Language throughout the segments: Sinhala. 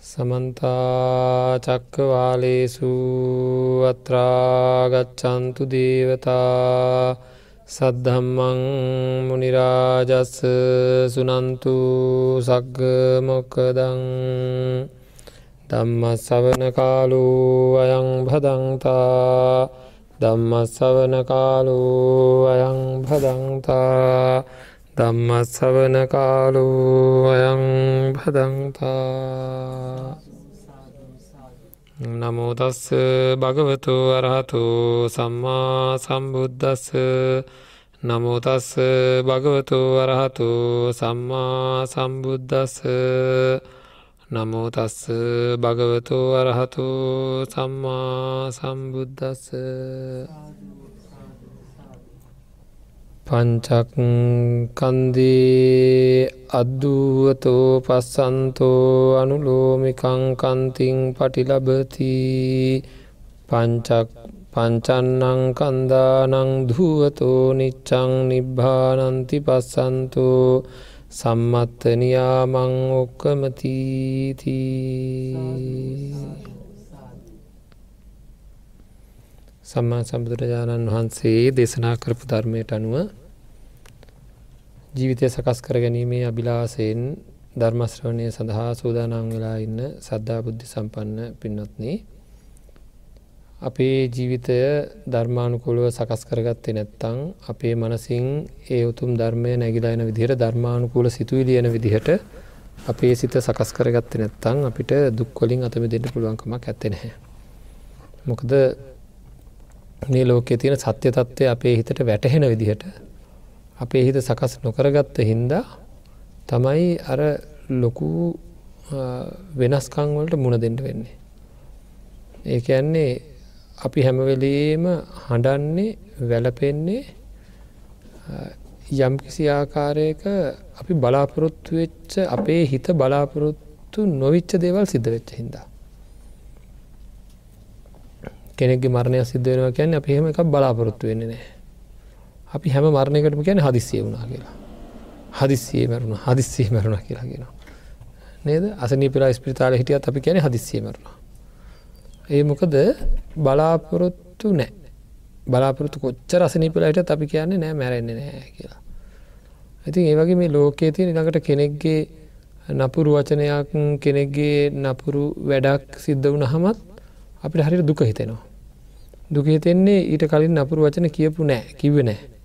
සමන්තා චක්කවාලේසු අත්‍රාගච්චන්තු දේවතා සද්ධම්මං මුනිරාජස්ස සුනන්තු සග්ග මොක්කදං දම්මත් සවන කාලු අයං භදන්තා දම්මත් සවන කාලු අයං භදන්තා ධම්මස්සවන කාලු අයං භදන්තා। නමෝතස්ස භගවතු අරහතු සම්මා සම්බුද්ධස්ස නමෝතස්ස භගවතු අරහතු සම්මා සම්බුද්ධස්ස නමෝතස්ස භගවතු අරහතු සම්මා සම්බුද්ධස්ස පංචක්කන්දී අද්දුවතෝ පස්සන්තෝ අනුලෝමිකංකන්තිං පටිලබති පංචන්නං කන්දානං දුවතෝ නිච්චං නිබ්භානන්ති පස්සන්තෝ සම්මත්තනයාමං ඔක්කමතීතිී සම්මා සම්බුදුරජාණන් වහන්සේ දේශනා කරපු ධර්මයට අනුව ජීවිතය සකස් කර ගැනීමේ අභිලාසයෙන් ධර්මශ්‍රවණය සඳහා සූදානං වෙලා ඉන්න සද්ධා බුද්ධි සම්පන්න පින්නොත්න අපේ ජීවිතය ධර්මානුකොළුව සකස් කරගත්තේ නැත්තං අපේ මනසිං ඒ උතුම් ධර්මය නැගිලායන විදිහට ධර්මානුකූල සිතුවි ලියන විදිහට අපේ සිත සකස් කරගත්ත නැත්තං අපිට දුක්කොලින් අතම දෙන්න පුළුවන්කමක් ඇත්තෙ නැහැ. මොකද මේ ලෝකෙ තියෙන සත්‍ය තත්ත්වය අපේ හිතට වැටහෙන විදිහට අපේ හිත සකස් නොකරගත්ත හින්දා තමයි අර ලොකු වෙනස්කංවලට මුණ දෙෙන්ට වෙන්නේ. ඒක ඇන්නේ අපි හැමවෙලේම හඬන්නේ වැලපෙන්නේ යම් කිසි ආකාරයක අපි බලාපොරොත්තු වෙච්ච අපේ හිත බලාපොරොත්තු නොවිච්ච දේවල් සිද්ධ වෙච්ච හින්දා. කෙනෙක්ගේ මරණය සිද්ධ වෙනවා කියන්න අප එහෙම එකක් බලාපොරොත්තු වෙන්නේ නෑ. අපි හැම මරණයකටම කියන හදිස්සිය වුණා කියලා. හදිස්සිය මැරුණ හදිස්සිය මැරුණ කියලා කියෙන. නේද අසනී පිලා ස්පිතාල හිටියත් අපි කියන හදිස්සිය මරුණ. ඒ මොකද බලාපොරොත්තු නෑ. බලාපොරොත්තු කොච්ච රසනී පිලාට අපි කියන්නේ නෑ මැරෙන්නේ නෑ කියලා. ඉතින් ඒවගේ මේ ලෝකයේ තියෙන ළඟට කෙනෙක්ගේ නපුරු වචනයක් කෙනෙක්ගේ නපුරු වැඩක් සිද්ධ වුණ හමත් අපිට හරිට දුක හිතෙනවා. දුක හිතෙන්නේ ඊට කලින් නපුරු වචන කියපු නෑ කිව නෑ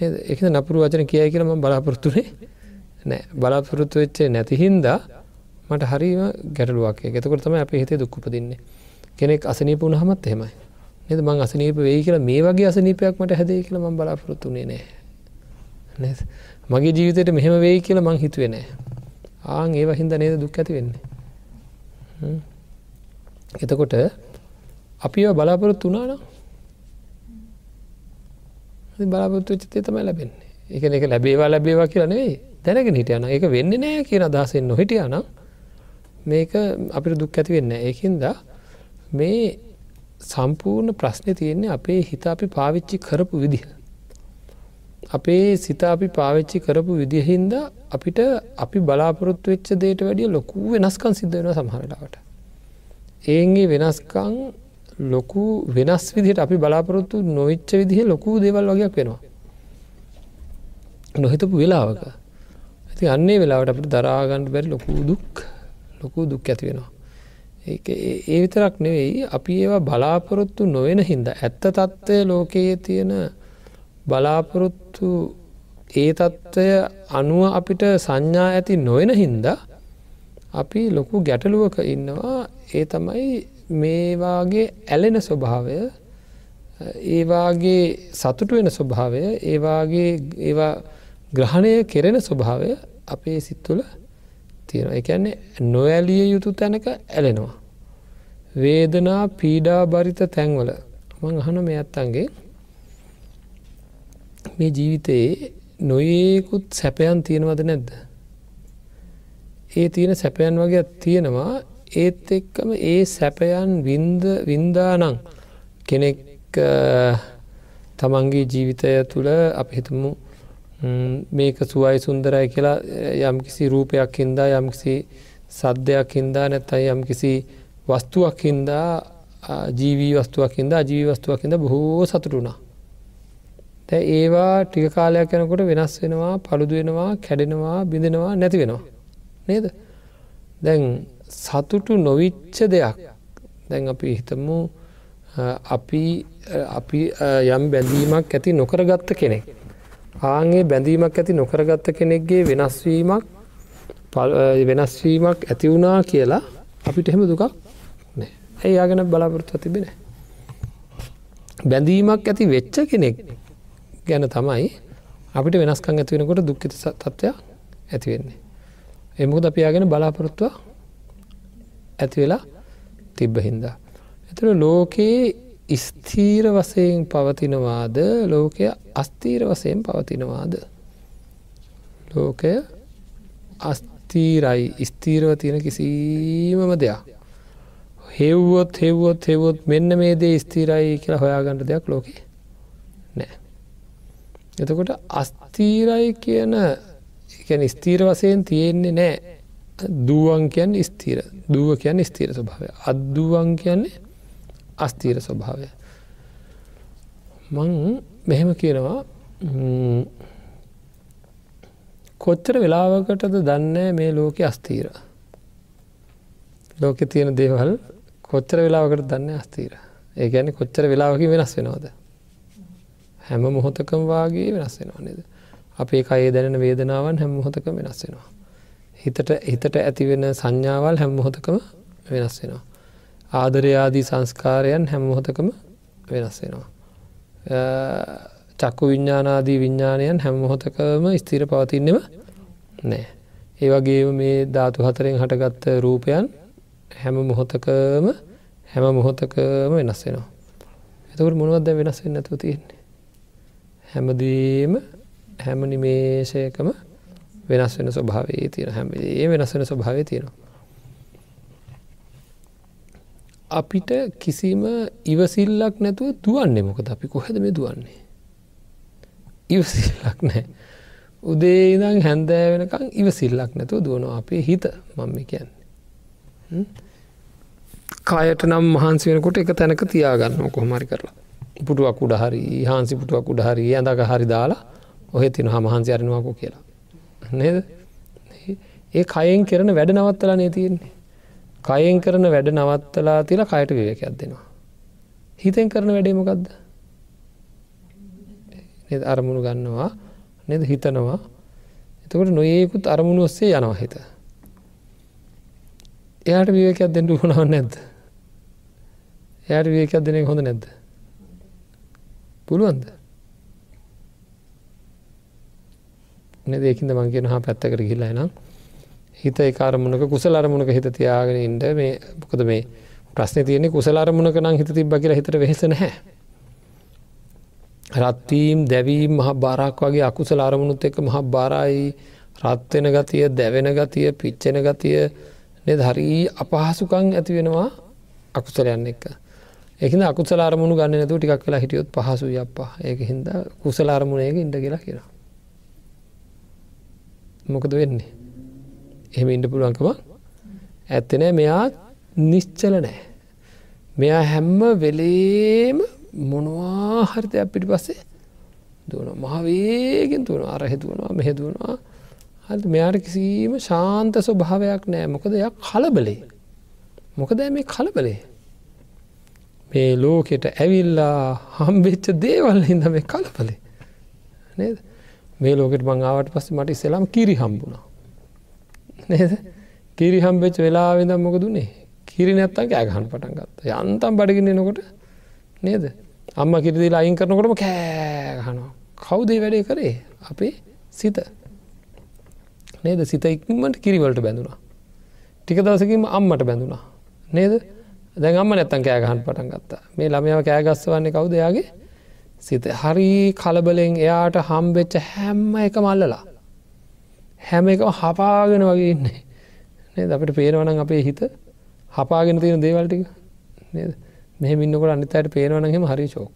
එක නපුරු වචන කියයි කියලම බලාපොරොත්තුනේ නෑ. බලාපොරොත්තු වෙච්චේ නැතිහින්දා මට හරිම ගැටලුවක්. එතකොට තම අප හිතේ දුක්කපදින්නේ කෙනෙක් අසනීප වුණහමත් එහෙමයි. නද? මං අසනීප වෙයි කියලා මේ වගේ අසනීපයක් මට හැදේ කියල ම බලාපොරොත්තුනේ නෑ. මගේ ජීවිතයට මෙහෙම වෙයි කියලා මං හිතුවේ නෑ. ආං ඒව හින්ද නේද දුක් ඇති වෙන්නේ? එතකොට අපි බලාපොරොත්තු වනානම් බලාපොත්තු චිතය තමයි ලැබෙන්නේ එක එක ලැබේවා ලැබේවා කියලා නෙවෙයි දැනගෙන හිටියන එක වෙන්න නෑ කියන අදහසෙන් නොහිටිය නම් මේක අපිට දුක් ඇති වෙන්න ඒකින්ද මේ සම්පූර්ණ ප්‍රශ්නය තියෙන්නේ අපේ හිත අපි පාවිච්චි කරපු විදිහ. අපේ සිත අපි පාවිච්චි කරපු විදිහින්ද අපිට අපි බලාපොරොත්තු වෙච්ච දේට වැඩිය ලොකු වෙනස්කන් සිද්ධ වෙන සමහරලාවට. ඒගේ වෙනස්කං ලොකු වෙනස් විදිහට අපි බලාපොරොත්තු නොවිච්ච විදිහ ලොකු දේවල් වගේයක් වෙනවා. නොහිතපු වෙලාවක ඇති අන්නේ වෙලාවට අපට දරාගණ්ඩ බැරි ලොකු දුක් ලොකු දුක් ඇති වෙනවා. ඒ විතරක් නෙවෙයි අපි ඒවා බලාපොරොත්තු නොවෙන හින්ද ඇත්ත තත්ත්වය ලෝකයේ තියෙන බලාපොරොත්තු ඒ තත්ත්වය අනුව අපිට සංඥා ඇති නොවෙන හින්දා අපි ලොකු ගැටලුවක ඉන්නවා ඒ තමයි මේවාගේ ඇලෙන ස්වභාවය ඒවාගේ සතුට වෙන ස්වභාවය ඒවාගේ ඒවා ග්‍රහණය කෙරෙන ස්වභාවය අපේ සිත්තුල තියෙන එකන්නේ නොඇලිය යුතු තැනක ඇලෙනවා. වේදනා පීඩා බරිත තැන්වල මං අහන මේ අත්තන්ගේ මේ ජීවිතයේ නොඒකුත් සැපයන් තියෙනවද නැද්ද. ඒ තියෙන සැපයන් වගේ තියෙනවා ඒත් එක්කම ඒ සැපයන් වින්ද වින්දානං කෙනෙක් තමන්ගේ ජීවිතය තුළ අප හිතමු මේක සුවයි සුන්දරයි කියලා යම්කිසි රූපයක් හින්දා යම්කිසි සද්ධයක් හින්දා නැත්තයි යම් කිසි වස්තුවක් හින්දා ජීවී වස්තුවක් හින්දා ජීවී වස්තුවක් හිද බොහෝ සතුටුුණා. තැ ඒවා ටික කාලයක් යනකොට වෙනස් වෙනවා පළුදු වෙනවා කැඩෙනවා බිඳෙනවා නැති වෙනවා. නේද? දැන් සතුටු නොවිච්ච දෙයක් දැන් අපි හිතමු අපි අපි යම් බැඳීමක් ඇති නොකරගත්ත කෙනෙක්. ආගේ බැඳීමක් ඇති නොකරගත්ත කෙනෙක්ගේ වෙනස්වීමක් වෙනස්වීමක් ඇති වුණා කියලා අපිට එහෙම දුකක් නෑ ඇයි යාගෙන බලාපොරොත්තු තිබෙන. බැඳීමක් ඇති වෙච්ච කෙනෙක් ගැන තමයි අපිට වෙනස්කං ඇතිවෙනකොට දුක්කිත තත්ත්වයක් ඇතිවෙන්නේ. එමුද අපියාගෙන බලාපොරොත්තුව ඇතිවෙලා තිබ්බ හින්දා. එතර ලෝකයේ ස්තීර වසයෙන් පවතිනවාද ලෝකය අස්තීර වසයෙන් පවතිනවාද. ලෝකය අස්තීරයි ස්තීරව තියෙන කිසිීමම දෙයක්. හෙව්වොත් හෙව්වොත් හෙවොත් මෙන්න මේ දේ ස්තීරයි කියලා හොයාගන්නට දෙයක් ලෝකේ නෑ. එතකොට අස්තීරයි කියන ස්තීර වසයෙන් තියෙන්නේ නෑ දුවන් කියන්න ස්තීර දුව කියන්න ස්තීර ස්වභාවය. අද්දුවන් කියන්නේ අස්තීර ස්වභාවය. මං මෙහෙම කියනවා කොච්චර වෙලාවකටද දන්න මේ ලෝක අස්තීර ලෝකෙ තියෙන දේවල් කොච්චර වෙලාවකට දන්න අස්තීර ඒ ගැන කොච්චර වෙලාවකි වෙනස් වෙනවාද? හැම මොහොතකම් වාගේ වෙනස් වෙනවා නේද? අපේ කයේ දැනෙන වේදනාවන් හැම මොහොතකම වෙනස් වෙනවා. හිතට හිතට ඇතිවෙන සංඥාවල් හැම මොහොතකම වෙනස් වෙනවා ආදරයාදී සංස්කාරයන් හැම මොහොතකම වෙනස් වෙනවා. චක්කු විඤ්ඥානාදී විඤ්ඥානයන් හැම මොහොතකම ස්තීර පවතින්නෙම නෑ. ඒවගේ මේ ධාතු හතරෙන් හටගත්ත රූපයන් හැම මොහොතකම හැම මොහොතකම වෙනස් වෙනවා. එතකට මොනුවත්ද වෙනස් වෙන්න ඇතුව තියෙන්නේ. හැමදීම හැම නිමේශයකම වෙනස් වෙන ස්වභාවේ තියෙන හැම ඒ වෙනස් වෙන ස්වභාවය තියෙනවා. අපිට කිසිම ඉවසිල්ලක් නැතුව දුවන්නේ මොකද අපි කොහෙද මේ දුවන්නේ. ඉවසිල්ලක් නෑ. උදේ ඉදං හැන්දෑ වෙනකං ඉවසිල්ලක් නැතුව දුවනවා අපේ හිත මම කියන්නේ. කායට නම් මහන්සි වෙනකොට එක තැනක තියාගන්න කොහොමරි කරලා. පුටුවක් උඩ හරි හාන්සි පුටුවක් උඩ හරි ඇඳක හරි දාලා ඔහෙ තින හමහන්සි අරනවාකෝ කියලා. නේද? ඒ කයෙන් කරන වැඩ නවත්තලා නේ තියෙන්නේ. කයෙන් කරන වැඩ නවත්තලා තිලා කයට විවකයක් දෙනවා. හිතෙන් කරන වැඩේමකක්ද අරමුණු ගන්නවා නද හිතනවා එතකොට නොඒකුත් අරමුණු ඔස්සේ යනවා හිත. එයාට විවකයක් දෙන්නු හොනව නැද්ද. එයාට විවකයක් දෙනෙ හොඳ නැද්ද. පුළුවන්ද. දෙකින්ද මං කියන හා පැත්තකට ගිල්ලා නම් හිත එකරමුණක කුසල අරමුණක හිත තියාගෙන ඉන්ඩ මේ මොකද මේ ප්‍රශ්න තියන්නේ කුසල අරමුණක නම් හිත තිබ කියලා හිතට වෙහෙස නැහැ. රත්වීම් දැවීම් මහ බාරක් වගේ අකුසල අරමුණුත් එක්ක මහ බාරයි රත්වෙන ගතිය දැවෙන ගතිය පිච්චෙන ගතිය නෙ හරී අපහසුකං ඇති වෙනවා අකුසලයන්න එක්ක. එකන අකුසල අරමුණු ගන්න නැතු ටිකක් වෙලා හිටියොත් පහසු යප්පා ඒක හින්ද කුසල අරමුණයක ඉඩ කියලා කියලා. මොකද වෙන්නේ. එහෙම ඉඩ පුළුවන්කම ඇත්තනෑ මෙයා නිශ්චල නෑ. මෙයා හැම්ම වෙලේම මොනවා හරිතයක් පිටි පස්සේ දුවන මහවේගෙන් තුවන අරහෙතුවනවා මෙහෙදුවනවා හරි මෙයාට කිසිීම ශාන්ත ස්වභාවයක් නෑ. මොකද යක් කලබලේ. මොකද මේ කලබලේ? මේ ලෝකෙට ඇවිල්ලා හම්බෙච්ච දේවල් හිද මේ කලපලේ නේද? මේ ලෝකෙට මංආවට පස්ස මට ඉස්සෙලාම් කිරි හම්බුණා. නේද? කිරි හම්බෙච් වෙලා වෙදම් මොක දුන්නේ කිරි නැත්තන් කෑගහන් පටන් ගත්ත. යන්තම් බඩගින්න නොකොට නේද? අම්ම කිරිදිල අයින් කරනකොටම කෑගහනවා කවුදේ වැඩේ කරේ? අපේ සිත. නේද? සිත ඉක්මට කිරිවලට බැඳුනා ටික දවසකින් අම්මට බැඳුනා නේද? දැන් අම්ම නැත්තන් කෑගහන් පටන් ගත්තා. මේ ළමයාව කෑගස්ස වන්නේ කවුදයාගේ සිත හරි කලබලෙන් එයාට හම්බෙච්ච හැම්ම එක මල්ලලා හැම එක හපාගෙන වගේ ඉන්නේ. නේද? අපිට පේනවනම් අපේ හිත හපාගෙන තියෙන දේවල්ටික නේද? මෙහ ඉන්නකොට අනිතයට පේනවනහෙම හරි ශෝක්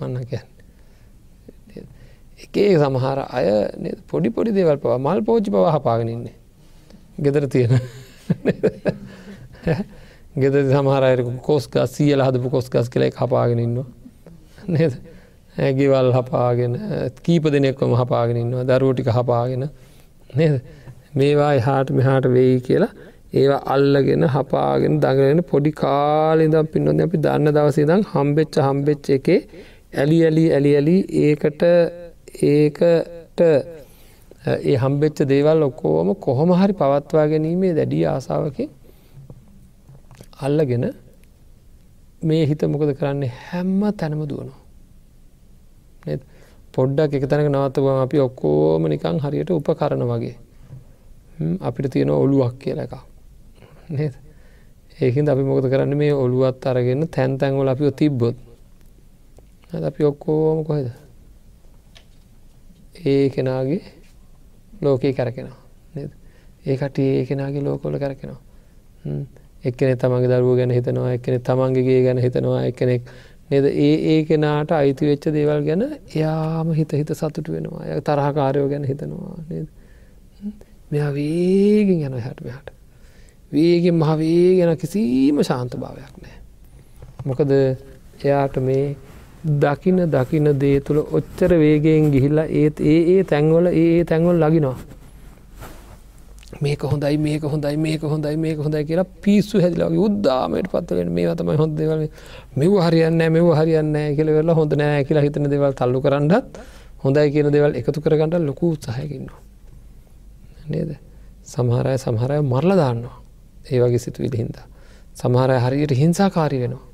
මන්න කියන්න. එකේ සමහර අය පොඩි පොඩි දේවල් පවා මල් පෝච්චි පවා හපාගෙන ඉන්නේ. ගෙදර තියෙන. ගෙද සමහරයට කොස් ගස් සියල හදපු කොස් ගස් කලේ හපාගෙන ඉන්නවා. නේද? ඇගිවල් හපාගෙන කීප දෙනෙක්වම හපාගෙන ඉන්නවා දරුවටික හපාගෙන. නේද? මේවා එහාට මෙහාට වෙයි කියලා ඒවා අල්ලගෙන හපාගෙන දඟලෙන පොඩි කාලිදම් පින්නොද අපි දන්න දවසේදම් හම්බෙච්ච හම්බෙච්ච එකේ ඇලි ඇලි ඇලි ඇලි ඒකට ඒකට ඒ හම්බෙච්ච දේවල් ඔක්කෝම කොහොම හරි පවත්වා ගැනීමේ දැඩිය ආසාාවකින් අල්ලගෙන මේ හිත මොකද කරන්නේ? හැම්ම තැනම දුවනවා. පොඩ්ඩක් එක තැනක නවත්තවම අපි ඔක්කෝම නිකං හරියට උප කරන වගේ අපිට තියෙන ඔළුවක් කියල එකක්. නේද? ඒහින්ද අපි මොකද කරන්න? මේ ඔළුවත් අරගෙන තැන් තැන්වල අපිෝ තිබ්බොත්. අපි ඔක්කෝම කොහෙද? ඒ කෙනාගේ ලෝකයේ කරකෙනවා. නේද? ඒකට ඒ කෙනගේ ලෝකොල කරකෙනවා. එක්කෙනෙ තමන්ගේ දරුව ගැන හිතනවා එක්කෙනෙ තමන්ගේගේ ගැන හිතනවා එක්කෙනෙක් නේද ඒ ඒ කෙනාට අයිති වෙච්ච දේවල් ගැන එයාම හිත හිත සතුට වෙනවා ය තරහකාරයෝ ගැන හිතනවා නේද මෙයා වේගෙන් යන හැට මෙහට වේගෙන් මහවේ ගැන කිසිීම ශාන්ත භාවයක් නෑ. මොකද එයාට මේ දකින දකින දේ තුළ ඔච්චර වේගෙන් ගිහිල්ලා ඒත් ඒ ඒ තැන්වල ඒ තැන්වල් ලගිනවා. මේක හොඳයි මේක හොඳයි මේක හොඳයි මේක හොඳයි කියලා පිස්සු හැදිලාගේ උද්දාමයට පත්වලෙන් මේ තමයි හොඳ දෙවල. මෙව හරියන්න මෙව හරියන්න කියල වෙලා හොඳ නෑ කියලා හිතන දෙවල් තල්ලු කරන්නත් හොඳයි කියන දෙවල් එකතු කරගන්නට ලොකු උත්සාහයකින්නවා. නේද? සමහරය සමහරය මරල දාන්නවා ඒ වගේ සිතුවිලි හින්දා. සමහරය හරියට හිංසාකාරී වෙනවා.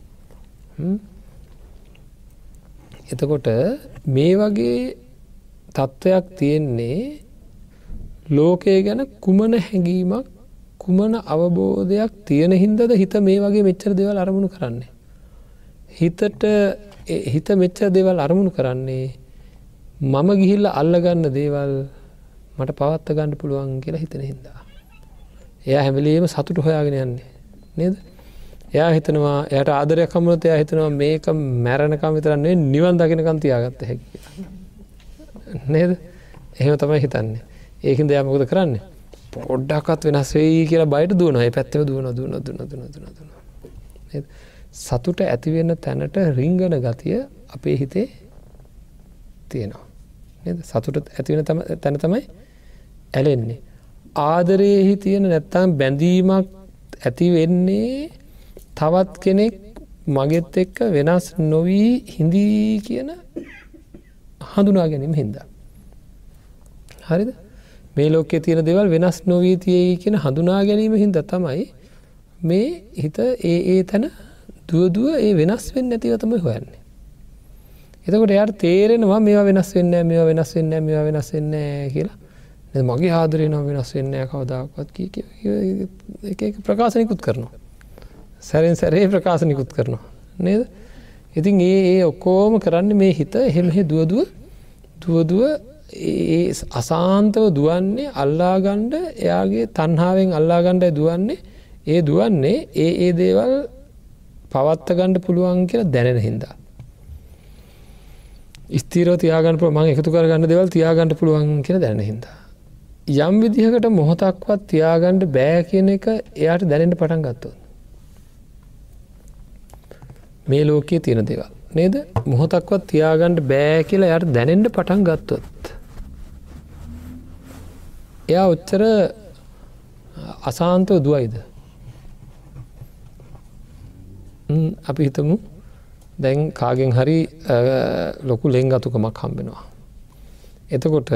එතකොට මේ වගේ තත්ත්වයක් තියෙන්නේ ලෝකය ගැන කුමන හැඟීමක් කුමන අවබෝධයක් තියෙන හින්දද හිත මේ වගේ මෙච්චර දෙවල් අරමුණු කරන්නේ. හිතට හිත මෙච්චර දෙවල් අරමුණු කරන්නේ මම ගිහිල්ල අල්ලගන්න දේවල් මට පවත්ත ගණ්ඩ පුළුවන් කියලා හිතන හින්දා. එයා හැමලීම සතුට හොයාගෙන යන්නේ නේද එයා හිතනවා එයට ආදරයක් කමුණත එයා හිතනවා මේක මැරණකම් විතරන්නේ නිවන් දකිනකම් තියාගත්ත හැකි නේද එහෙම තමයි හිතන්නේ ඒකින් දෙයක් මොකද කරන්න? පොඩ්ඩක්ත් වෙනස් වෙයි කියලා බයිට දුවනයි පැත්තව දුවන දුවන දුන දුන දුන දුන සතුට ඇතිවෙන්න තැනට රිංගන ගතිය අපේ හිතේ තියෙනවා. සතුට ඇතිවෙන තැන තමයි ඇලෙන්නේ. ආදරයෙහි තියෙන නැත්තම් බැඳීමක් ඇති වෙන්නේ තවත් කෙනෙක් මගෙත් එක්ක වෙනස් නොවී හිඳී කියන හඳුනා ගැනීම හින්දා. හරිද? මේ ලෝකෙ තියෙන දෙවල් වෙනස් නොවී තියයි කියෙන හඳුනා ගැනීම හින්ද තමයි මේ හිත ඒ ඒ තැන දුවදුව ඒ වෙනස් වෙන්න නැතිව තමයි හොයන්නේ. එතකොට යට තේරෙනවා මේවා වෙනස් වෙන්න මේවා වෙනස් වෙන්න මේවා වෙනස් වෙන්න කියලා මගේ ආදරය නම් වෙනස් වෙන්න කවදාක්වත් එක ප්‍රකාශනිකුත් කරනවා. සැරෙන් සැරේ ප්‍රකාශනිකුත් කරනවා. නේද. ඉතින් ඒ ඒ ඔක්කෝම කරන්න මේ හිත එහෙමහෙ දුවදුව දුවදුව ඒ අසාන්තව දුවන්නේ අල්ලාගණ්ඩ එයාගේ තන්හාාවෙන් අල්ලාගණ්ඩ දුවන්නේ ඒ දුවන්නේ ඒ ඒ දේවල් පවත්ත ගණ්ඩ පුළුවන් කියලා දැනෙන හින්දා. ස්තීරෝ තියාගන්න මං එකතු කරගන්න දෙවල් තියාගන්නට පුළුවන් කියෙන දැන හින්දා. යම් විදිහකට මොහොතක්වත් තියාගණ්ඩ බෑ කියන එක එයාට දැනෙන්ට පටන් ගත්තොත්. මේ ලෝකයේ තියෙන දේවල්. නේද මොහොතක්වත් තියාගණ්ඩ බෑ කියලා යට දැනෙන්ට පටන් ගත්තොත්. එයා ඔච්චර අසාන්තව දුවයිද. අපි හිතමු දැන් කාගෙන් හරි ලොකු ලෙංගතුකමක් හම්බෙනවා. එතකොට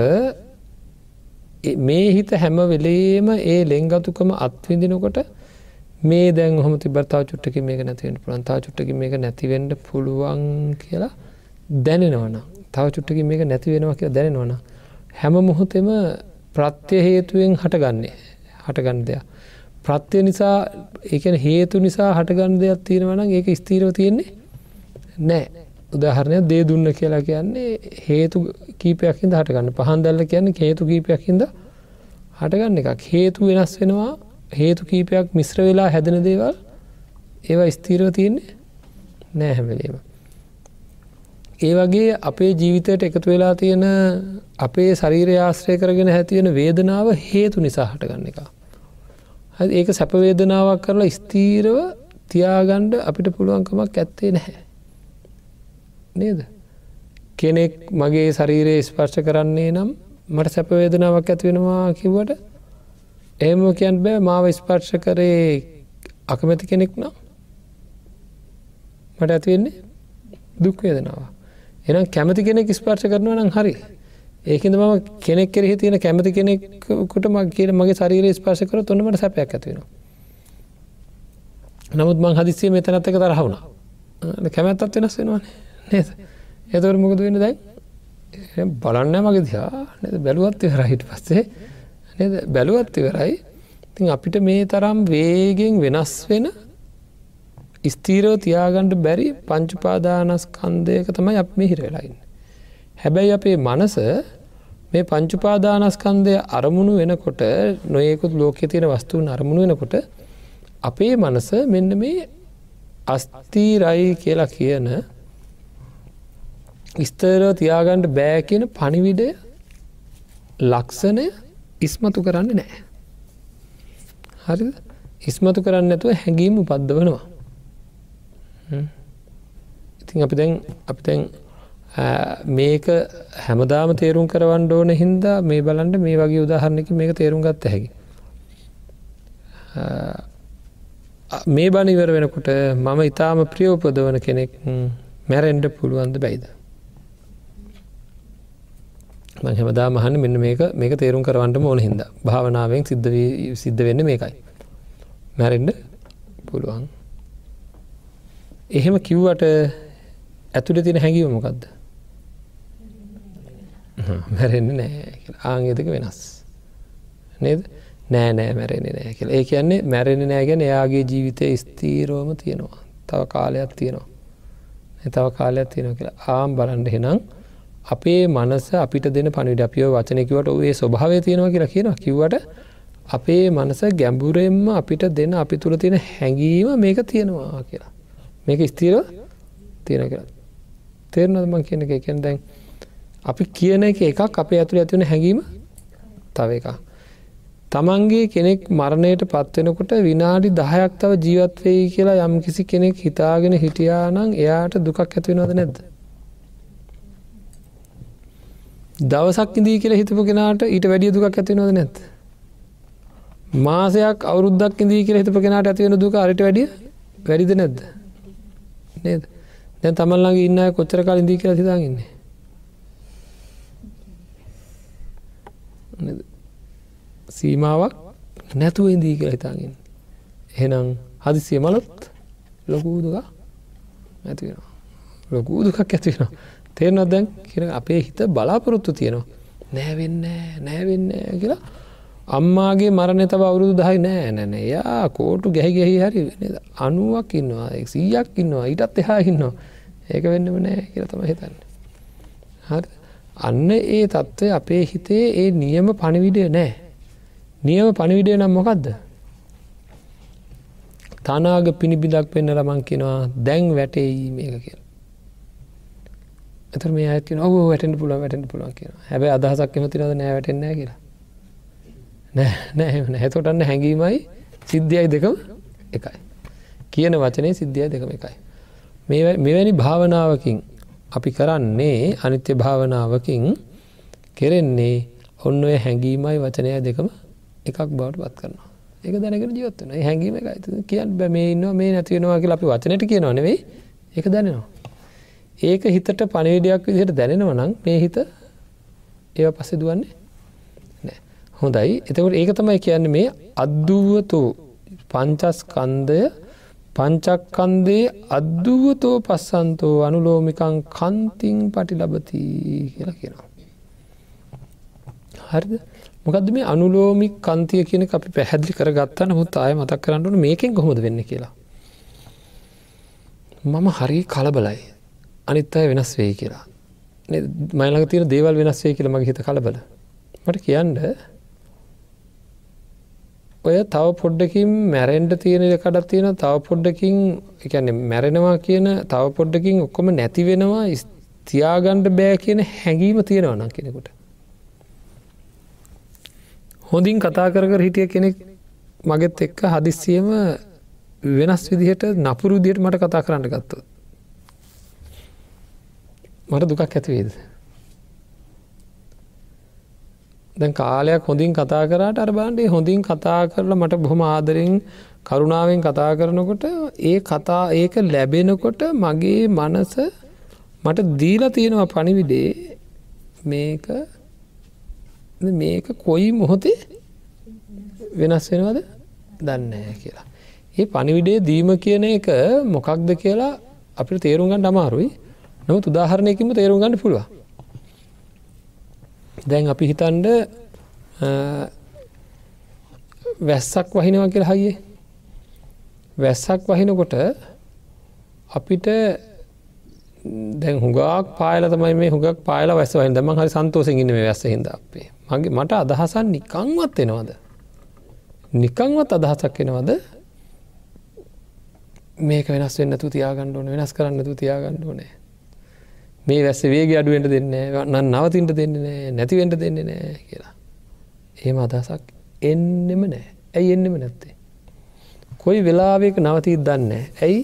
මේ හිත හැම වෙලේම ඒ ලෙංගතුකම අත්විඳිනකොට මේ දැන් හොම තිබර්තා චුට්ටක මේක නැතිවෙන් පුළන්තා චුට්ටක මේක නැතිවෙන්ඩ පුළුවන් කියලා දැනෙනවන තව චුට්ටක මේක නැතිවෙනවා කියලා දැනෙනවන හැම මොහොතෙම ප්‍රත්‍ය හේතුවෙන් හටගන්නේ හටගන්න දෙයක්. ප්‍රත්‍යය නිසා ඒකන හේතු නිසා හටගන්න දෙයක් තියෙනවන ඒක ස්තීරව තියෙන්නේ නෑ උදාහරණය දේ දුන්න කියලා කියන්නේ හේතු කීපයක්හිද හටගන්න. පහන් දැල්ල කියන්නේ හේතු කීපයක්හිද හටගන්න එකක්. හේතු වෙනස් වෙනවා හේතු කීපයක් මිශ්‍ර වෙලා හැදෙන දේවල් ඒවා ස්තීරව තියෙන්නේ නෑ හැමලීම. ඒ වගේ අපේ ජීවිතයට එකතු වෙලා තියෙන අපේ ශරීරය ආශ්‍රය කරගෙන හැතියෙන වේදනාව හේතු නිසා හටගන්න එක. ඒක සැපවේදනාවක් කරලා ස්තීරව තියාගණ්ඩ අපිට පුළුවන්කමක් ඇත්තේ නැහැ. නේද. කෙනෙක් මගේ ශරීරයේ ස්පර්ශ කරන්නේ නම් මට සැපවේදනාවක් ඇතිවෙනවා කිව්වට එහෙම කියන් බෑ මාව ස්පර්ශ කරේ අකමැති කෙනෙක් නම් මට ඇතිවෙන්නේ දුක්වේදනාව. එනම් කැමති කෙනෙක් ස්පර්ශ කරනවා නම් හරි. ඒකද මම කෙනෙක් කෙරෙහි තියෙන කැමති කෙනෙක්කුට මක් කියන මගේ ශරීරය ස්පර්ශ කර තුොන්නමට සැපයක් ඇතිවෙනවා. නමුත් මං හදිසිය මෙතනත් එක තරහවුණ කැමැත්තත් වෙනස් වෙනවා නේද? එතවට මොකද වෙන දැයි බලන්න මගේ දිහා. නද? බැලුවත් ඉවරහිට පස්සේ. නද? බැලුවත් ඉවරයි. තින් අපිට මේ තරම් වේගෙන් වෙනස් වෙන ස්තීරෝ තියාගණ්ඩ බැරි පංචුපාදානස්කන්දයක තමයි අප මේ හිරවෙලායින්න. හැබැයි අපේ මනස මේ පංචුපාදානස්කන්දය අරමුණු වෙනකොට නොයෙකුත් ලෝකෙ තියෙන වස්තුූන් අරමුණු වෙනකොට අපේ මනස මෙන්න මේ අස්තීරයි කියලා කියන ස්තරෝ තියාගණ්ඩ බෑ කියන පණිවිඩය ලක්ෂණය ඉස්මතු කරන්න නෑ. හරි ඉස්මතු කරන්න ඇතුව හැඟීම උපද්දවනවා. ඉතින් අපි දැන් අපි තැන් මේක හැමදාම තේරුම් කරවන්න ඕන හින්දා මේ බලන්ට මේ වගේ උදාහරණක මේක තේරුම් ගත්ත හැකි. මේ බනිවර වෙනකොට මම ඉතාම ප්‍රියෝපදවන කෙනෙක් මැරෙන්ඩ පුළුවන්ද බැයිද. හැමදා මහන්න මෙන්න මේක මේක තේරුම් කරවන්නට ඕන හිද භාවනාවෙන් සිද්ධ සිද්ධ වෙන්න මේකයි. මැරෙන්ඩ පුළුවන්. එහෙම කිව්වට ඇතුළ තින හැඟීව මොකක්ද. මැරෙන්න්න නෑ ආංගේතක වෙනස්. නේද? නෑ නෑ මැරෙන නෑ කියල. ඒ කියන්නේ මැරෙන නෑගැන එයාගේ ජීවිතය ස්තීරෝම තියෙනවා. තව කාලයක් තියෙනවා. තව කාලයක් තියෙන කියලා. ආම් බලන්ඩ හෙනම් අපේ මනස අපිට දෙන පනිට අපියෝ වචනකිවට ඒ ස්වභාවය තියෙනවා කියලා කියනවා. කිව්වට අපේ මනස ගැඹුරෙන්ම අපිට දෙන අපි තුළ තියෙන හැඟීම මේක තියෙනවා කියලා. මේක ස්තීර තියෙන කියලා තේරනදමන් කියන එක එකෙන් දැන් අපි කියන එක එකක් අපේ ඇතුළ ඇතිවන හැඟීම තව එකක් තමන්ගේ කෙනෙක් මරණයට පත්වෙනකොට විනාඩි දහයක් තව ජීවත්වයි කියලා යම් කිසි කෙනෙක් හිතාගෙන හිටියානං එයාට දුකක් ඇතිවෙනවද නැද්ද. දවසක් ඉදී කියලා හිතපු කෙනාට ඊට වැඩිය දුකක් ඇතිවෙනවද නැත්. මාසයක් අවුරුද්දක් ඉදී කියලා හිතපු කෙනාට ඇතිවෙන දුක අරිට වැඩිය වැඩිද නැද්ද. නේද දැන් තමල්ලගේ ඉන්න කොච්චර කාල ඉදී කියලා හිතාගන්නේ. සීමාවක් නැතුව ඉදී කියලා හිතාගෙන. එහෙනම් හදිසිය මලොත් ලොකූ දුක ඇතිවෙනවා. ලොකූ දුකක් ඇතිවෙනවා. තේරනත් දැන් කියන අපේ හිත බලාපොරොත්තු තියෙනවා. නෑවෙන්න නෑවෙන්න කියලා අම්මාගේ මරණය තව අවුරුදු දහයි නෑ නැන යා කෝටු ගැහි ගැහි හරි අනුවක් ඉන්නවා සීයක් ඉන්නවා ඊටත් එහා ඉන්නවා. ඒක වෙන්නම නෑ කියල තම හිතන්න. හරි අන්න ඒ තත්ත්වය අපේ හිතේ ඒ නියම පණිවිඩය නෑ. නියම පණිවිඩය නම් මොකක්ද තනාග පිණිබිදක් පෙන්න්න ලමං කෙනවා දැන් වැටෙයි මේක කිය එතර මේ ඇති ඔව වැටෙන්ට පුළුව වැටෙන්ට පුළුවන් කියෙන හැබැ අදහසක් එමතිනද නෑ වැටෙන්න කියලා. නෑ නැහැතොටන්න හැඟීමයි සිද්ධියයි දෙකම එකයි. කියන වචනය සිද්ධිය දෙකම එකයි. මෙවැනි භාවනාවකින් අපි කරන්නේ අනිත්‍ය භාවනාවකින් කෙරෙන්නේ ඔන්න ඔය හැඟීමයි වචනය දෙකම එකක් බවට පත් කරනවා. ඒක දැනගෙන ජීවත්වන හැඟීම එක කියන් බැ මේ ඉන්න මේ නැතිවෙනවා කියලා අපි වචනයට කියනවා නෙවෙයි. ඒක දැනෙනවා. ඒක හිතට පණවිඩයක් විදිහට දැනෙනව නම් මේ හිත ඒව පස්සෙ දුවන්නේ නෑ හොඳයි එතකට ඒක තමයි කියන්න මේ අද්දුවතු පංචස්කන්දය පංචක්කන්දේ අද්දුවතෝ පස්සන්තෝ අනුලෝමිකං කන්තිං පටි ලබති කියලා කියනවා. හරිද මොකද මේ අනුලෝමික් කන්තිය කියන අපි පැහැදිලි කර ගත්තා නමුත් අය මතක් කරන්නට මේකෙන් කොහොද වෙන්න කියලා. මම හරි කලබලයි අනිත් අය වෙනස් වේ කියලා. මයිලඟ තියෙන දේවල් වෙනස් වේ කියලා මගේ හිත කලබල. මට කියන්න ඔය තව පොඩ්ඩකින් මැරෙන්ඩ තියෙන එකටත් තියෙන තව පොඩ්ඩකින් එකන මැරෙනවා කියන තව පොඩ්ඩකින් ඔක්කොම නැති වෙනවා තියාගණ්ඩ බෑ කියන හැඟීම තියෙනවා නම් කෙනෙකුට. හොඳින් කතා කර කර හිටිය කෙනෙක් මගෙත් එක්ක හදිස්සියම වෙනස් විදිහට නපුරු දියට මට කතා කරන්න ගත්තු. මට දුකක් ඇතිවේද. දැන් කාලයක් හොඳින් කතා කරට අර බාන්ඩේ හොඳින් කතා කරලා මට බොහොම ආදරෙන් කරුණාවෙන් කතා කරනකොට ඒ කතා ඒක ලැබෙනකොට මගේ මනස මට දීලා තියෙනවා පණිවිඩේ මේක මේක කොයි මොහොතේ වෙනස් වෙනවද දන්නෑ කියලා. ඒ පනිවිඩේ දීම කියන එක මොකක්ද කියලා අපිට තේරුම්ගන්න අමාරුයි නමුත් උදාහරණයකින්ම තේරුම් ගන්න පුළුව. දැන් අපි හිතන්ඩ වැස්සක් වහිනවා කියලා හයියේ. වැස්සක් වහිනකොට අපිට දැන් හුගක් පායල තමයි මේ හුගක් පායල වැස්ස වහින්. දම හරි සන්තෝසින් ඉන්න මේ වැස්ස හිද අපේ. මගේ මට අදහසන් නිකංවත් එනවද? නිකංවත් අදහසක් එනවද? මේක වෙනස් වෙන්න තු තියාගන්න ඕන වෙනස් කරන්න තු තියාගන්න ඕනෑ. මේ වැස්ස වේගේ අඩුවෙන්ට දෙන්න නන් නවතින්ට දෙන්න නෑ නැතිවෙන්ට දෙන්න නෑ කියලා. එහෙම අදහසක් එන්නෙම නෑ. ඇයි එන්නෙම නැත්තේ? කොයි වෙලාවක නවතීත් දන්න ඇයි?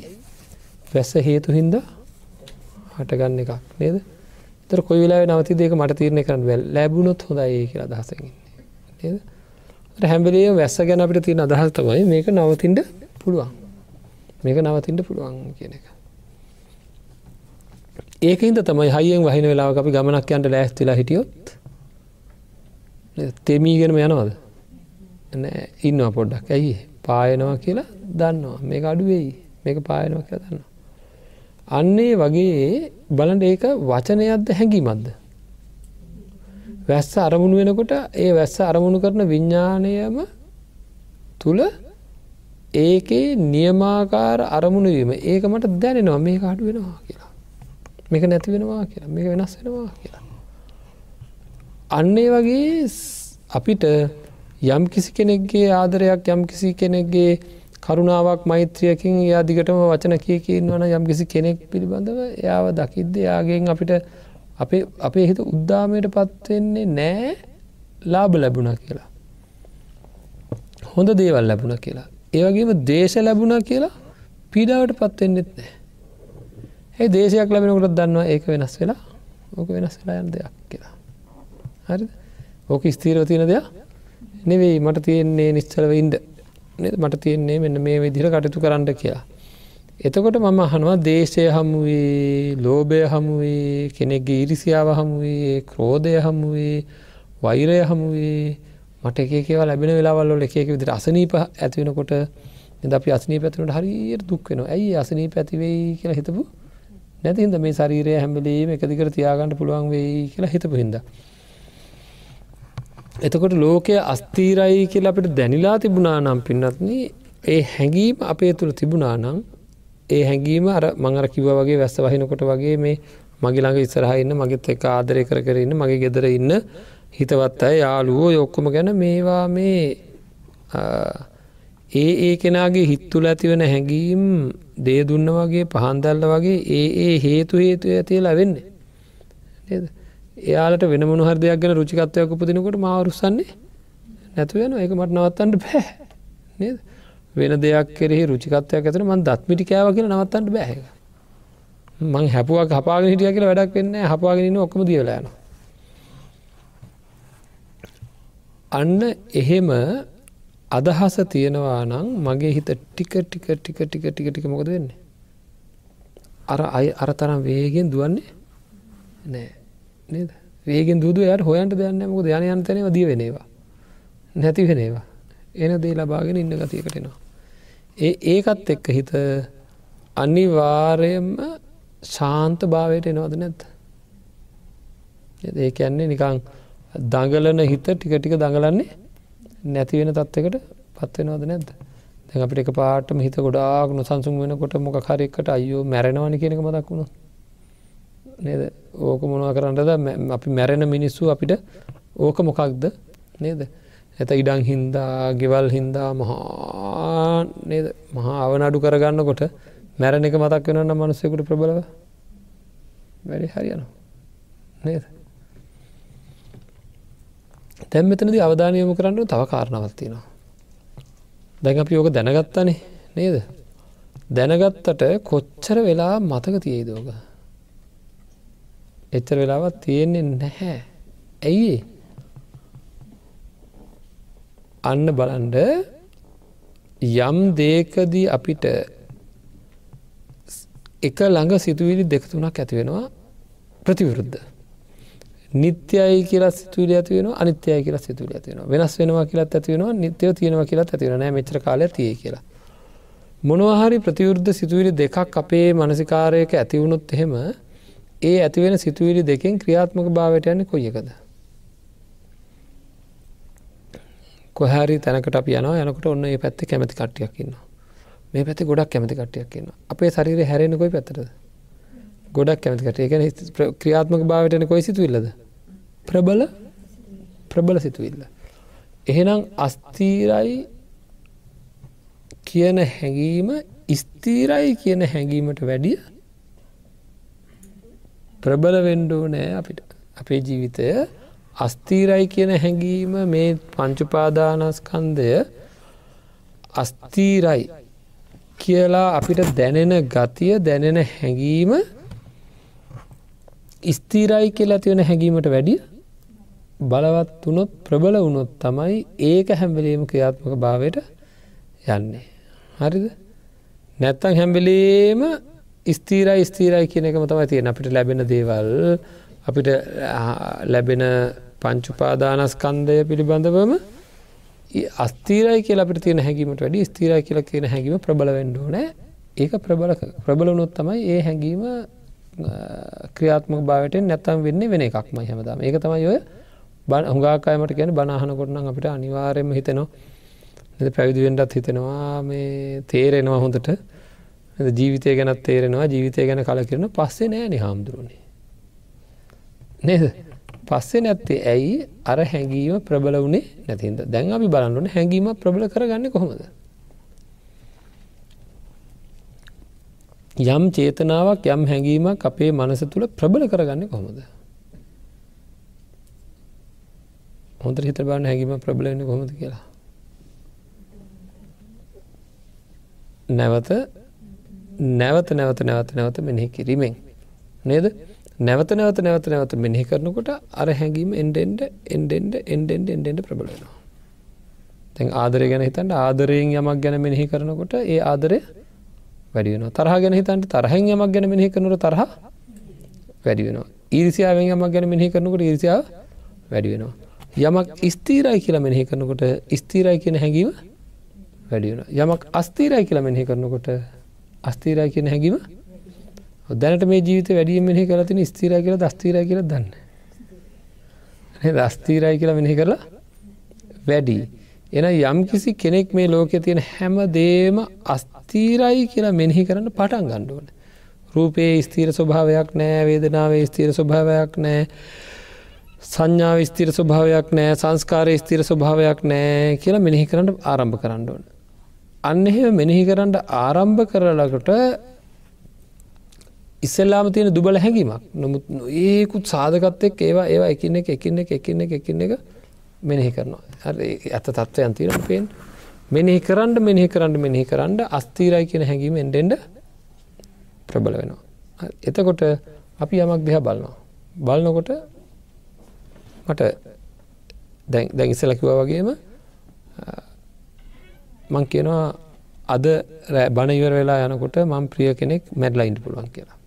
වැස්ස හේතු හින්දා හටගන්න එකක් නේද? තර කොයි වෙලා නවති දෙක මට තීරණය කරන්න වැල් ලැබුණොත් හොඳයි කියලා අදහසකින් නේද? හැම්බලේ වැස්ස ගැන අපිට තියෙන අදහස් තමයි මේක නවතින්ට පුළුවන්. මේක නවතින්ට පුළුවන් කියන එක. ඒකහින්ද තමයි හයියෙන් වහින වෙලාව අපි ගමනක් යන්ට ලෑස්තිලා හිටියොත් තෙමීගෙනම යනවද? ඉන්නවා පොඩ්ඩක්. ඇයි? පායනවා කියලා දන්නවා. මේක අඩුවෙයි. මේක පායනවා කියලා දන්නවා. අන්නේ වගේ බලන්ට ඒක වචනයක්ද හැඟීමත්ද. වැස්ස අරමුණු වෙනකොට ඒ වැස්ස අරමුණු කරන විඤ්ඥානයම තුළ ඒකේ නියමාකාර අරමුණුවීම ඒක මට දැනෙනවා. මේ අඩු වෙනවා කියලා. මේක නැති වෙනවා කියලා මේක වෙනස් වෙනවා කියලා. අන්නේ වගේ අපිට යම් කිසි කෙනෙක්ගේ ආදරයක් යම් කිසි කෙනෙක්ගේ කරුණාවක් මෛත්‍රියකින් එයා දිගටම වචන කිය කියන්නවන යම් කිසි කෙනෙක් පිළිබඳව එයාව දකිද්ද යාගෙන් අපිට අපේ අපේ හිත උද්දාමයට පත්වෙන්නේ නෑ ලාබ ලැබුණ කියලා. හොඳ දේවල් ලැබුණ කියලා. ඒවගේම දේශ ලැබුණ කියලා පීඩාවට පත්වෙන්නෙත් නෑ. ඒ දේශයක් ලැබෙනකොට දන්නවා ඒක වෙනස් වෙලා ඕක වෙනස් වෙලා යන දෙයක් කියලා. හරි ඕක ස්තීරව තියෙන දෙයක් නෙවෙයි. මට තියෙන්නේ නිශ්චලව ඉන්ඩ මට තියෙන්නේ මෙන්න මේ විදිර කටයුතු කරන්න කියලා. එතකොට මම අහනවා දේශය හමුවේ ලෝභය හමුවේ කෙනෙක්ගේ ඉරිසියාව හමුවේ ක්‍රෝධය හමුවේ වෛරය හමුවේ මට එකකව ලැබෙන වෙලාවල්ල එකක විදිර අසනීප ඇතිවෙනකොට එද අපි අසනී පැතිනට හරියට දුක් වෙන ඇයි අසනී පැතිවෙයි කියලා හිතපු? නැතින්ද මේ ශරීරය හැම්බලීම එකදිකර තියාගන්නට පුළුවන් වෙයි කියලා හිතපු හින්දා. එතකොට ලෝකය අස්තීරයි කියලා අපිට දැනිලා තිබුණා නම් පින්නත්න ඒ හැඟීම අපේ තුළ තිබුණා නම් ඒ හැඟීම අර මංගර කිව වගේ වැස්ස වහිනකොට වගේ මේ මගේ ළඟ ඉස්සරහන්න මගෙත් එක ආදරය කර කරන්න මගේ ගෙදර ඉන්න හිතවත් අය යාලුවෝ යොක්කොම ගැන මේවා මේ ඒ ඒ කෙනගේ හිත්තුල ඇතිවන හැඟීම් දේදුන්න වගේ පහන්දල්ල වගේ ඒ ඒ හේතු හේතු ඇතිලා වෙන්නේ. නේද? එයාලට වෙන මොහර දෙයක් ගැන රුචිකත්වයක් උපදිනකොට මාවරුස්සන්නේ නැතු වෙන එක මට නවත්තන්ට බෑ. නේද? වෙන දෙයක් කෙරෙහි රුචිකත්වයක් ඇතන මන් දත්මිටි කෑව කියල නවත්තන්ට බෑහ මං හැපුවක් හපාගෙන හිටිය කියලා වැඩක් වෙන්න හපාගෙනන්න ඔක්කම දියලෑන අන්න එහෙම අදහස තියෙනවා නම් මගේ හිත ටික ටික ටික ටික ටික ටික මොකද වෙන්නේ? අර අය අර තරම් වේගෙන් දුවන්නේ නෑ. නේද? වේගෙන් දුදු යට හොයන්ට දෙන්න මොක යන යන්තනව දිය වෙනවා නැති වෙනවා එන දේ ලබාගෙන ඉන්න ගතියකටෙනවා ඒ ඒකත් එක්ක හිත අනිවාරයම ශාන්ත භාවයට එනවද නැත්ත ඒ කියන්නේ නිකං දඟලන හිත ටික ටික දඟලන්නේ නැතිවෙන තත්වකට පත්වෙනවද නැද්ද? දැ අපිට එක පාටම හිත ගොඩාක් නොසන්සුම් වෙනකොට මොක හරිකට අයෝ මැරෙනවනි කියනක මදක් වුණු. නේද? ඕක මොනවා කරන්නද? අපි මැරෙන මිනිස්සු අපිට ඕක මොකක්ද? නේද? ඇත ඉඩං හින්දා ගෙවල් හින්දා මහා නේද? මහා අවනඩු කරගන්නකොට මැරණ එක මතක් වෙනන්න මනුස්සයකුට ප්‍රබලව? වැඩි හරියන නේද? තැම් මෙතනද අවධානයම කරන්න තව කාරණවත්තිනවා දැන් අපි යෝක දැනගත්තනේ නේද? දැනගත්තට කොච්චර වෙලා මතක තියේ දෝග එච්චර වෙලාවත් තියෙන්නේ නැහැ. ඇයි අන්න බලන්ඩ යම් දේකදී අපිට එක ළඟ සිතුවිලි දෙකතුනක් ඇතිවෙනවා ප්‍රතිවිරුද්ධ. නිත්‍යයි කියලා සිතුවිලි ඇතිවෙන අනිත්‍යය කියලා සිතුවිලි ඇතිවෙන වෙනස් වෙනවා කියලත් ඇතිවෙනවා නිත්‍යව තියෙනවා කියලත් ඇතිවෙන නෑ මෙචර කාලය තිය කියලා. මොනවහරි ප්‍රතිවෘද්ධ සිතුවිලි දෙකක් අපේ මනසිකාරයක ඇතිවුණොත් එහෙම ඒ ඇතිවෙන සිතුවිලි දෙකෙන් ක්‍රියාත්මක භාවයට යන්න කොයිකද කොහැරි තැනකට අප යනවා යනකට ඔන්න ඒ පැත්ත කැමති කට්ටියක්කින්න මේ පැති ගොඩක් කැමති කට්ටියක්කින්න අපේ ශරීර හැරෙනකොයි පැතරද ගොඩක් කැමතිකට ඒකන ක්‍රියාත්මක භාවටන කොයි සිතුවිල්ලද? ප්‍රබල? ප්‍රබල සිතුවිල්ල. එහෙනම් අස්තීරයි කියන හැඟීම ස්තීරයි කියන හැඟීමට වැඩිය ප්‍රබල වෙන්ඩෝ නෑ අපිට. අපේ ජීවිතය අස්තීරයි කියන හැඟීම මේ පංචුපාදානස්කන්දය අස්තීරයි කියලා අපිට දැනෙන ගතිය දැනෙන හැඟීම ස්තීරයි කියලා තියෙන හැඟීමට වැඩිය බලවත් වනොත් ප්‍රබල වුණොත් තමයි ඒක හැම්බලීම ක්‍රියාත්මක භාවයට යන්නේ. හරිද? නැත්තං හැම්බලීම ස්තීරයි ස්තීරයි කියන එකම තමයි තියෙන අපිට ලැබෙන දේවල් අපිට ලැබෙන පංචුපාදානස්කන්දය පිළිබඳවම අස්තීරයි කියලා අපට තියෙන හැඟීමට වැඩි ස්තීරයි කියලා කියන හැඟීම ප්‍රබල වෙන්ඩෝනෑ ඒක ප්‍රබල ප්‍රබල වනොත් තමයි ඒ හැඟීම ක්‍රියාත්මක භාවට නැත්තම් වෙන්න වෙන එකක්ම හැමදාම. ඒක තමයි ඔය හුඟාකායමට ගැන බනාහනකොටනම් අපිට අනිවාරයම හිතනවා. පැවිදිවෙන්ඩත් හිතෙනවා. මේ තේරෙනවා හොඳට. ජීවිතය ගැනත් තේරෙනවා. ජීවිතය ගැන කල කරන පස්සේ නෑනෙ හාමුදුරුවනේ. නේද? පස්සේ නැත්තේ ඇයි? අර හැඟීම ප්‍රබල වුණේ නැතින්ද? දැන් අපි බලන්නුන හැඟීම ප්‍රබල කරගන්න කොහොමද? යම් චේතනාවක් යම් හැඟීමක් අපේ මනස තුළ ප්‍රබල කරගන්න කොහොමද. හොඳ හිත බාන හැඟීම ප්‍රබලවෙන්න කොහොමද කියලා. නැවත නැවත නැවත නැවත නැවත මෙනෙහි කිරීමෙන්. නේද නැවත නැවත නැවත නැවත මෙනෙහි කරනකොට අර හැඟීම එන්ඩෙන්ඩ එන්ඩෙන්ඩ එන්ඩෙන්ඩ එන්ඩෙන්ඩ ප්‍රබලවෙනවා. තැන් ආදරය ගැන හිතන්ට ආදරයෙන් යමක් ගැන මෙනෙහි කරනකොට ඒ ආදරය වැඩි වෙන තරහ ගැන හිතන්ට තරහෙන් යමක් ගැන මෙහි කරනට තරහ වැඩි වෙනවා. ඊරිසියාවෙන් යමක් ගැන මෙහි කරනකොට ඉරිසිාව වැඩි වෙනවා. යමක් ස්තීරයි කියලා මෙහි කරනකොට ස්තීරයි කියන හැඟීම වැඩි වෙන යමක් අස්තීරයි කියලා මෙහි කරනකොට අස්තීරයි කියන හැඟීම දැනට මේ ජීවිත වැඩිය මෙහි කරතින ස්තීරයි කියලා දස්තීරයි කියලා දන්න? දස්තීරයි කියලා මෙහි කරලා වැඩි. එන යම් කිසි කෙනෙක් මේ ලෝකෙ තියෙන හැම දේම අස්තීරයි කියලා මෙනෙහි කරන්න පටන් ගණ්ඩුවන. රූපයේ ස්තීර ස්වභාවයක් නෑ වේදනාවේ ස්තීර ස්වභාවයක් නෑ සංඥාව ස්තීර ස්වභාවයක් නෑ සංස්කාරය ස්තීර ස්වභාවයක් නෑ කියලා මෙනෙහි කරන්න ආරම්භ කරන්න ඕන. අන්න එහෙම මෙනෙහි කරන්න ආරම්භ කරලකට ඉස්සල්ලාම තියෙන දුබල හැඟීමක් නොමුත් ඒකුත් සාධකත්තෙක් ඒවා ඒවා එකින්න එක එකින්න එක එකින්න එක එකින්න එක මෙනෙහි කරනවා ඇත තත්ත්වයන් තියෙන පේෙන් මෙනෙහි කරන්න මෙනෙහි කරන්න මෙනෙහි කරන්න අස්තීරයි කියන හැඟීම එන්ඩෙන්ඩ ප්‍රබල වෙනවා. එතකොට අපි යමක් දෙහ බලනවා. බලනකොට මට දැන් ඉස්සල කිව වගේම මං කියනවා අද බණ ඉවර වෙලා යනකොට මං ප්‍රිය කෙනෙක් මැඩ්ලයින්ට පුළුවන් කියලා.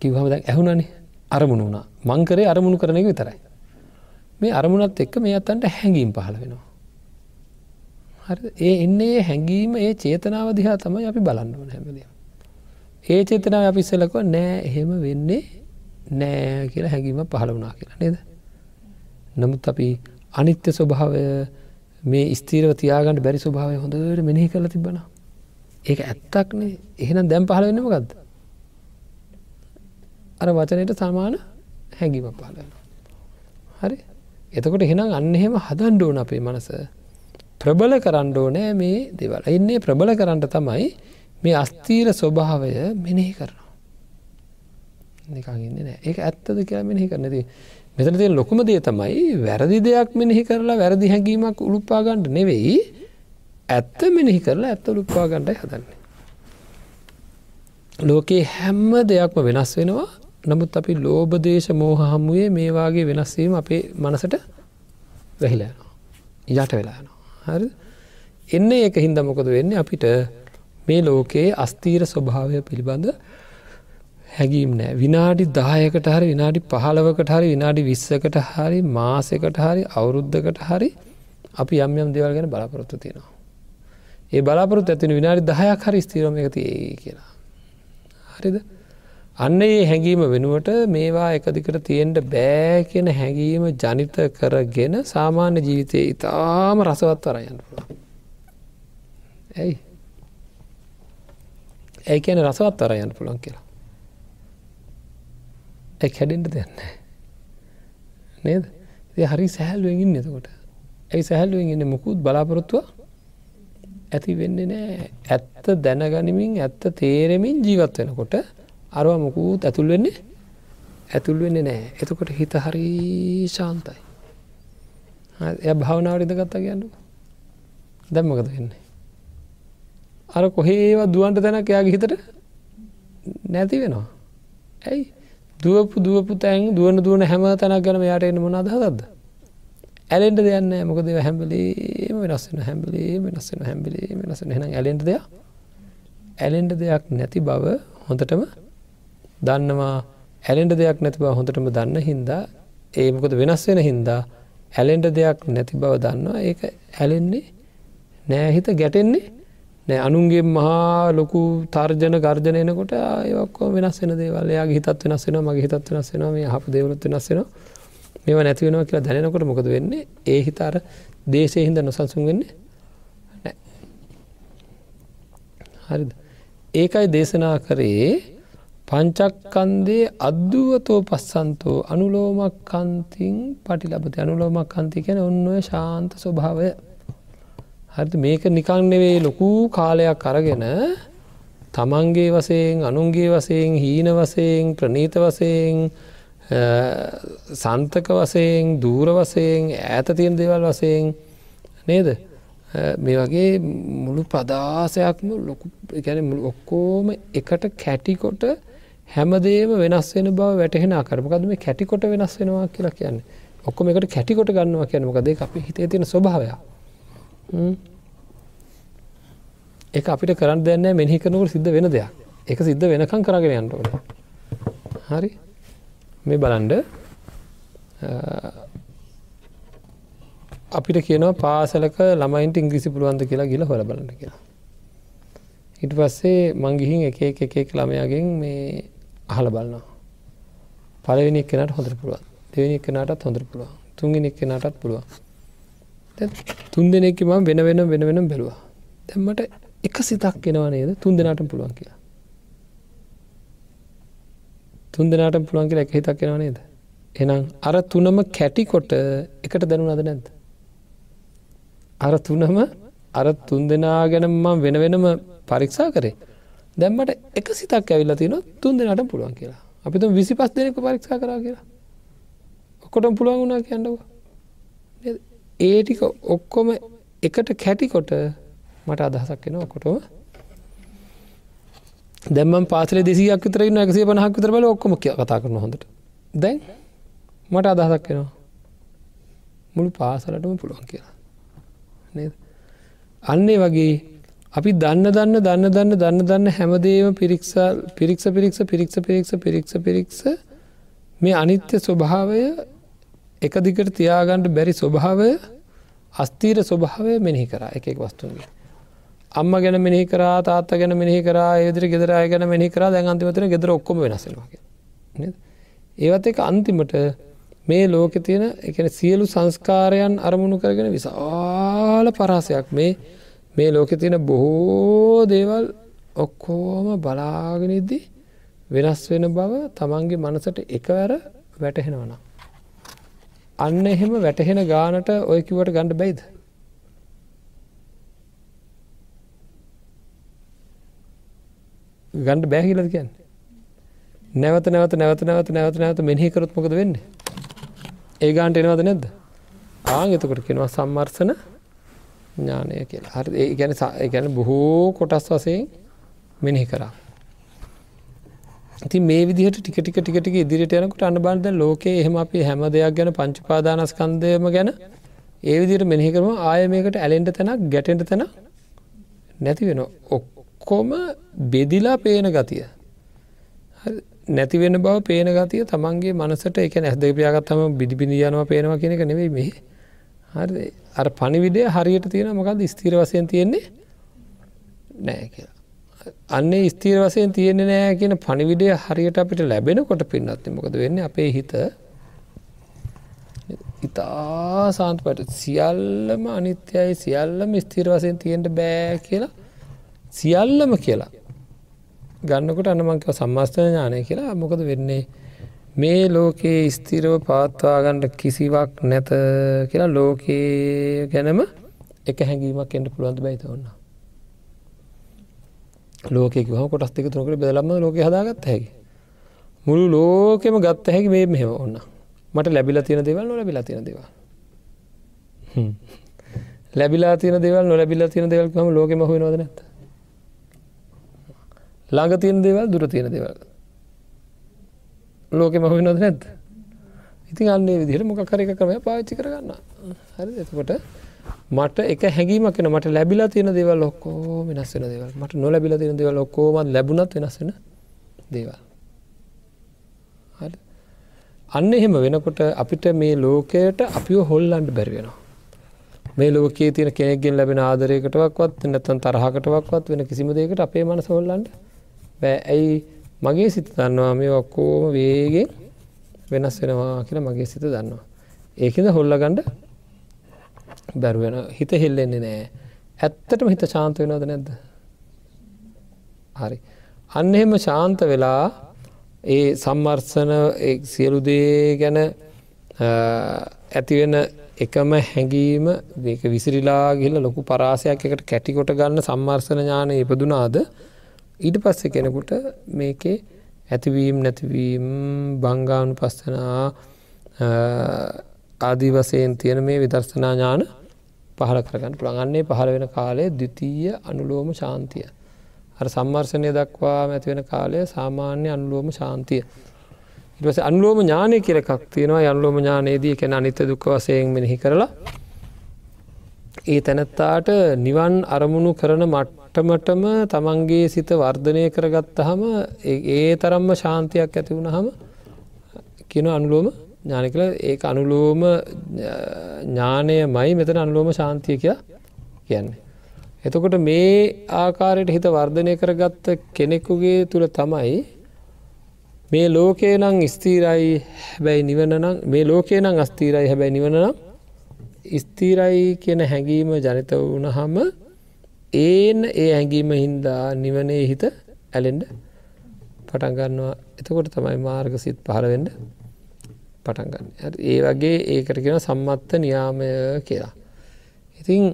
කිවහම දැන් ඇහුණනේ අරමුණ වුණා මංකරේ අරමුණු කරන එක විතරයි. මේ අරමුණත් එක්ක මේ අත්තන්ට හැඟීම් පහළ වෙනවා. හරි ඒ එන්නේ හැඟීම ඒ චේතනාව දිහා තමයි අපි බලන්න ඕන හැමදේ. ඒ චේතනාව අපි ඉස්සලකව නෑ එහෙම වෙන්නේ නෑ කියලා හැඟීම පහළ වුණා කියලා නේද. නමුත් අපි අනිත්‍ය ස්වභාවය මේ ස්තීරව තියාගන්න බැරි ස්වභාවය හොඳට මෙනෙහි කරලා තිබන. ඒක ඇත්තක්නේ එහෙනම් දැම් පහළ වෙන්නම ගත්ද. අර වචනයට සමාන හැඟීම පහලන්න. හරි එතකොට එහෙනම් අන්න එහෙම හදන්ඩ ඕන අපේ මනස ප්‍රබල කරන්න ඕනෑ මේ දෙවල්. එන්නේ ප්‍රබල කරන්න තමයි මේ අස්තීර ස්වභාවය මෙනෙහි කරනවා. නිකගන්න නෑ. ඒ ඇත්තද කියලා මෙනෙහි කරනති මෙතන තිය ලොකුම දේ තමයි වැරදි දෙයක් මෙනෙහි කරලා වැරදි හැඟීමක් උළුප්පාගන්ඩ නෙවෙයි ඇත්ත මෙනෙහි කරලා ඇත්ත උළුප්පාගණ්ඩයි හදන්නේ. ලෝකයේ හැම්ම දෙයක්ම වෙනස් වෙනවා. නමුත් අපි ලෝබදේශ මෝහ හමුවේ මේවාගේ වෙනස්වීම අපේ මනසට වැහිලෑනවා යට වෙලානවා හරි? එන්න ඒක හින්ද මොකද වෙන්නේ? අපිට මේ ලෝකයේ අස්තීර ස්වභාවය පිළිබඳ හැගීම් නෑ විනාඩි දායකට හරි විනාඩි පහලවකට හරි විනාඩි විස්සකට හරි මාසකට හරි අවුරුද්ධකට හරි අපි යම් යම් දෙවල් ගැන බලාපොරොත්තු තියෙනවා. ඒ බලාපොරොත් ඇතින විනාඩි දහයක් හරි ස්තීරම එක තිඒ කියලා. හරිද? අන්න ඒ හැඟීම වෙනුවට මේවා එකදිකට තියෙන්ට බෑ කියන හැඟීම ජනිත කරගෙන සාමාන්‍ය ජීවිතය ඉතාම රසවත් වරයන්න පුළ ඇයි? ඇයි කියන රසවත් වරයන්න පුළන් කියලා? ඇ කැඩෙන්ට දෙන්න නේද? හරි සැහල්ුවෙන් එතකොට. ඇයි සැහල්ුවෙන් ඉන්න? මුකුත් බලාපොරොත්තුව ඇති වෙන්නේ නෑ ඇත්ත දැනගනිමින් ඇත්ත තේරෙමින් ජීවත් වෙනකොට අරවා මොකුත් ඇතුල් වෙන්නේ ඇතුල් වෙන්නේ නෑ එතකොට හිත හරි ශාන්තයි. එය භාවනාවරිද ගත්තා කියන්නු. දැම්මකද වෙන්නේ? අර කොහේවා දුවන්ට තැනක් එයාගේ හිතට නැති වෙනවා. ඇයි? දුවපු දුවපු තැන් දුවන දුවන හැම තැනක් ගැන යායට එන්න මොනාද හදද ඇලෙන්ට දෙයන්න මොකද හැම්බලේම වෙනස්සෙන හැම්බලේ වෙනස්සෙන හැම්බලේ වෙනසෙන හෙන ඇලෙන්ට දෙයක්? ඇලෙන්ට දෙයක් නැති බව හොඳටම දන්නවා ඇලෙන්ට දෙයක් නැති බව හොඳටම දන්න හින්දා ඒ මොකද වෙනස් වෙන හින්දා ඇලෙන්ට දෙයක් නැති බව දන්නවා. ඒක ඇලෙන්නේ නෑහිත ගැටෙන්නේ නෑ. අනුන්ගේ මහා ලොකු තර්ජන ගර්ජන එනකොට ඒක්කෝ වෙනස් වෙන දේවල්. යාගේ හිතත් වෙනස් වෙන මගේ හිතත් වෙනස් වෙනවා මේ හප දෙවලත් වෙනස් වෙනවා. මේව නැති වෙනවා කියලා දැනනකොට මොකද වෙන්නේ? ඒ හිතාර දේශය හින්ද නොසන්සුන් වෙන්නේ නෑ. හරිද? ඒකයි දේශනා කරේ පංචක්කන්දේ අද්දුවතෝ පස්සන්තෝ අනුලෝමක්කන්තින් පටි ලබත අනුලෝමක් කන්ති කැන ඔන්නඔය ශාන්ත ස්වභාවය. හරි මේක නිකං නෙවේ ලොකු කාලයක් අරගෙන තමන්ගේ වසයෙන් අනුන්ගේ වසයෙන් හීන වසයෙන් ප්‍රනීත වසයෙන් සන්තක වසයෙන් දූර වසයෙන් ඈත තියෙන දෙවල් වසයෙන් නේද? මේ වගේ මුළු ප්‍රදාසයක්ම ලොකු ගැන ඔක්කෝම එකට කැටිකොට හැමදේම වෙනස් වෙන බව වැටහෙන අකරමකද මේ කැටිකොට වෙනස් වෙනවා කියලා කියන්නේ? ඔක්කොම එකට කැටිකොට ගන්නවා කියන මොකද? අපි හිතේ තියෙන ස්වභාවය. එක අපිට කරන්න දෙන්න මෙහි කරනකට සිද්ධ වෙන දෙයක්. එක සිද්ධ වෙනකං කරගෙන යන්නට හරි. මේ බලන්ඩ අපිට කියනවා පාසලක ළමයින්ට ඉංග්‍රිසි පුළුවන්ද කියලා ගිල හොල බලන්න කියලා. හිට පස්සේ මංගිහින් එක එක එකෙක් ළමයාගෙන් මේ අහල බලන්නවා පලවෙනි එක්කෙනට හොඳර පුළුවන්. දෙවනි එක්කනටත් හොඳර පුළුවන්. තුන්ගෙන එක්කෙනටත් පුළුවන්. තුන් දෙනෙක්ම වෙන වෙන වෙන වෙන බැලවා. දැම්මට එක සිතක් එනවා නේද? තුන් දෙනාට පුළුවන් කියලා. තුන් දෙනාට පුළුවන් කියලා එක හිතක් එනවා නේද? එනම් අර තුනම කැටිකොට එකට දැනු අද නැද්ද? අර තුනම අර තුන් දෙනා ගැන මම වෙන වෙනම පරීක්ෂා කරේ. දැම්මට එක සිතක් ඇවිල්ලා තින තුන් දෙනාට පුළුවන් කියලා. අපි තුම් විසි පස් දෙනෙක පරීක්ෂා කරා කියලා. ඔක්කොටම පුළුවන් වුණා කියන්නව ඒටික ඔක්කොම එකට කැටිකොට මට අදහසක් වෙන ඔකොටම දැම පාසල දෙසියක් විතර න්න එකසිය පනහක් විතර බල ඔක්කොම කතා කරන හොඳට. දැන් මට අදහසක් වෙනවා මුළු පාසලටම පුළුවන් කියලා. නේද? අන්නේ වගේ අපි දන්න දන්න දන්න දන්න දන්න දන්න හැමදේම පිරික්ෂ පිරික්ෂ පිරික්ෂ පිරික්ෂ පිරික්ෂ පිරික්ෂ පිරික්ෂ මේ අනිත්‍ය ස්වභාවය එක දිකට තියාගණ්ඩ බැරි ස්වභාවය අස්තීර ස්වභාවය මෙනෙහි කරා. එකෙක් වස්තුන්ගේ අම්ම ගැන මෙහි කර තාත්ත ගැන මෙහි කර ඒදිරි ගෙදරය ගැන මෙහි කර දැන් අන්තිමතන ගෙදර ඔක්කොම වෙනසෙනවා ඒවත් එක අන්තිමට මේ ලෝකෙ තියෙන එකන සියලු සංස්කාරයන් අරමුණු කරගෙන විශාල පරාසයක්. මේ මේ ලෝකෙ තියෙන බොහෝ දේවල් ඔක්කෝම බලාගෙනනිද්දි වෙනස් වෙන බව තමන්ගේ මනසට එකවර වැටහෙනවනම්. අන්න එහෙම වැටහෙන ගානට ඔය කිවට ගණඩ බයිද? ගණ්ඩ බෑහිලද කියන්න? නැවත නැවත නැවත නැවත නැවත නැවත මෙහි කරොත් මොකද වෙන්න? ඒ ගාන්ට එනවද නැද්ද? ආං එතකොට කෙනවා සම්මර්සන ඥානය කියලා. හරි ඒ ගැන ගැන බොහෝ කොටස් වසයෙන් මෙනෙහි කරා. ඉති මේ විදිහට ටික ටික ටික ටික ඉදිරිට යනකට අන්න බන්ධ ලෝකයේ එහෙම අපි හැම දෙයක් ගැන පංචපාදානස්කන්දයම ගැන ඒ විදිට මෙනෙහි කරම ආය මේකට ඇලෙන්ට තැනක් ගැටෙන්ට තැන නැති වෙන ඔක්කොම බෙදිලා පේන ගතිය. නැතිවෙන බව පේන ගතිය තමන්ගේ මනසට එක ඇස්ද පියාගත්තම බිඩිපිනි යනවා පේනවා කියෙනෙක නෙවෙයි මෙහි හරි. අර පනිවිඩය හරියට තියෙන මොකද ස්තීර වසයෙන් තියෙන්නේ නෑ කියලා. අන්නේ ස්තීර වසයෙන් තියෙන්නේ නෑ කියන පනිවිඩය හරියට අපිට ලැබෙනකොට පින්නත්ති මොකද වෙන්න? අපේ හිත ඉතා සාන්ත පට සියල්ලම අනිත්‍යයි සියල්ලම ස්තීර වසයෙන් තියෙන්ට බෑ කියලා. සියල්ලම කියලා. ගන්නකොට අනමංකව සම්මස්ථන ඥානය කියලා. මොකද වෙන්නේ? මේ ලෝකයේ ස්තිරව පවත්වාගන්නට කිසිවක් නැත කියලා ලෝකයේ ගැනම එක හැඟීමක් එන්ට පුළුවන්ද බයිත ඔන්න ලෝකෙක හම කොටස් දෙක තුනකට බෙදලම ලෝක හදාගත්ත හැකි. මුළු ලෝකෙම ගත්ත හැකි මේ මෙහෙම ඔන්න මට ලැබිල තියෙන දෙවල් නොලැබිලා තියෙන දෙවා ලැබිලා තියන දෙවල් නොලැබිලා තියෙන දෙවල්කම ලෝකෙම හොනවද නැත ළඟ තියෙන දේවල් දුර තියෙන දේවල්. ලෝකෙ මහොයි නොද නැද්ද? ඉතින් අන්නේ විදිහට මොක කර එක ක්‍රමය පාච්චි කරගන්න. හරි එතකොට මට එක හැඟීමක්න මට ලැබිලා තියෙන දේවල් ඔක්කෝ වෙනස් වෙන දේවල්. මට නොලැබිලා තියෙන දේවල් ඔක්කෝමත් ලැබුණත් වෙනස් වෙන දේවල්. අන්න එහෙම වෙනකොට අපිට මේ ලෝකයට අපිව හොල්ලන්ඩ බැරිවෙනවා මේ ලෝකයේ තියෙන කෙනෙක්ගෙන් ලැබෙන ආදරයකටවත් නැතන් තරහකටවත් වෙන කිසිම දෙයකට අපේ මනස හොල්ලන්ට බෑ. ඇයි මගේ සිත දන්නවා මේ ඔක්කෝම වේගෙන් වෙනස් වෙනවා කියලා මගේ සිත දන්නවා. ඒකද හොල්ල ගණ්ඩ බැරුවෙන හිත හෙල්ලෙන්නේ නෑ ඇත්තටම හිත ශාන්ත වෙනවද නැද්ද. හරි. අන්න එහෙම ශාන්ත වෙලා ඒ සම්මර්සන සියලුදේ ගැන ඇතිවෙන එකම හැඟීම මේක විසිරිලා ගිල්ල ලොකු පරාසයක් එකට කැටිකොට ගන්න සම්මර්සන ඥානය ඉපදුනාද ඊට පස්සෙ කෙනෙකුට මේකේ ඇතිවීම් නැතිවීම් බංගානු පස්සනා ආදී වසයෙන් තියෙන මේ විදර්ශනා ඥාන පහල කරගන්න පුළඟන්නේ පහළ වෙන කාලය දෙතීය අනුලෝම ශාන්තිය. අර සම්මර්ශනය දක්වා ඇතිවෙන කාලය සාමාන්‍ය අනුලෝම ශාන්තිය. ඉටස අනුලෝම ඥානය කියලකක් තියෙනවා අනුලෝම ඥානයේදී කැන අනිත දුක වසයෙන් මෙනෙහි කරලා ඒ තැනැත්තාට නිවන් අරමුණු කරන මට්ටමටම තමන්ගේ සිත වර්ධනය කරගත්තහම ඒ තරම්ම ශාන්තියක් ඇති වුණ හම කියන අනුලෝම ඥාන කළ ඒ අනුලෝම ඥානය මයි මෙතන අනුලෝම ශාන්තිය කිය කියන්නේ. එතකොට මේ ආකාරයට හිත වර්ධනය කරගත්ත කෙනෙකුගේ තුළ තමයි මේ ලෝකේ නං ස්තීරයි හැබැයි නිවනනම් මේ ලෝකේ නං අස්තීරයි හැබැයි නිවනනම් ස්තීරයි කියන හැඟීම ජනිත වුණහම ඒන ඒ හැඟීම හින්දා නිවනේ හිත ඇලෙන්ඩ පටන්ගන්නවා එතකොට තමයි මාර්ග සිත් පහළවෙඩ පටන්ගන්න ඒ වගේ ඒකට කියෙන සම්මත්ත නියාමය කියලා. ඉතින්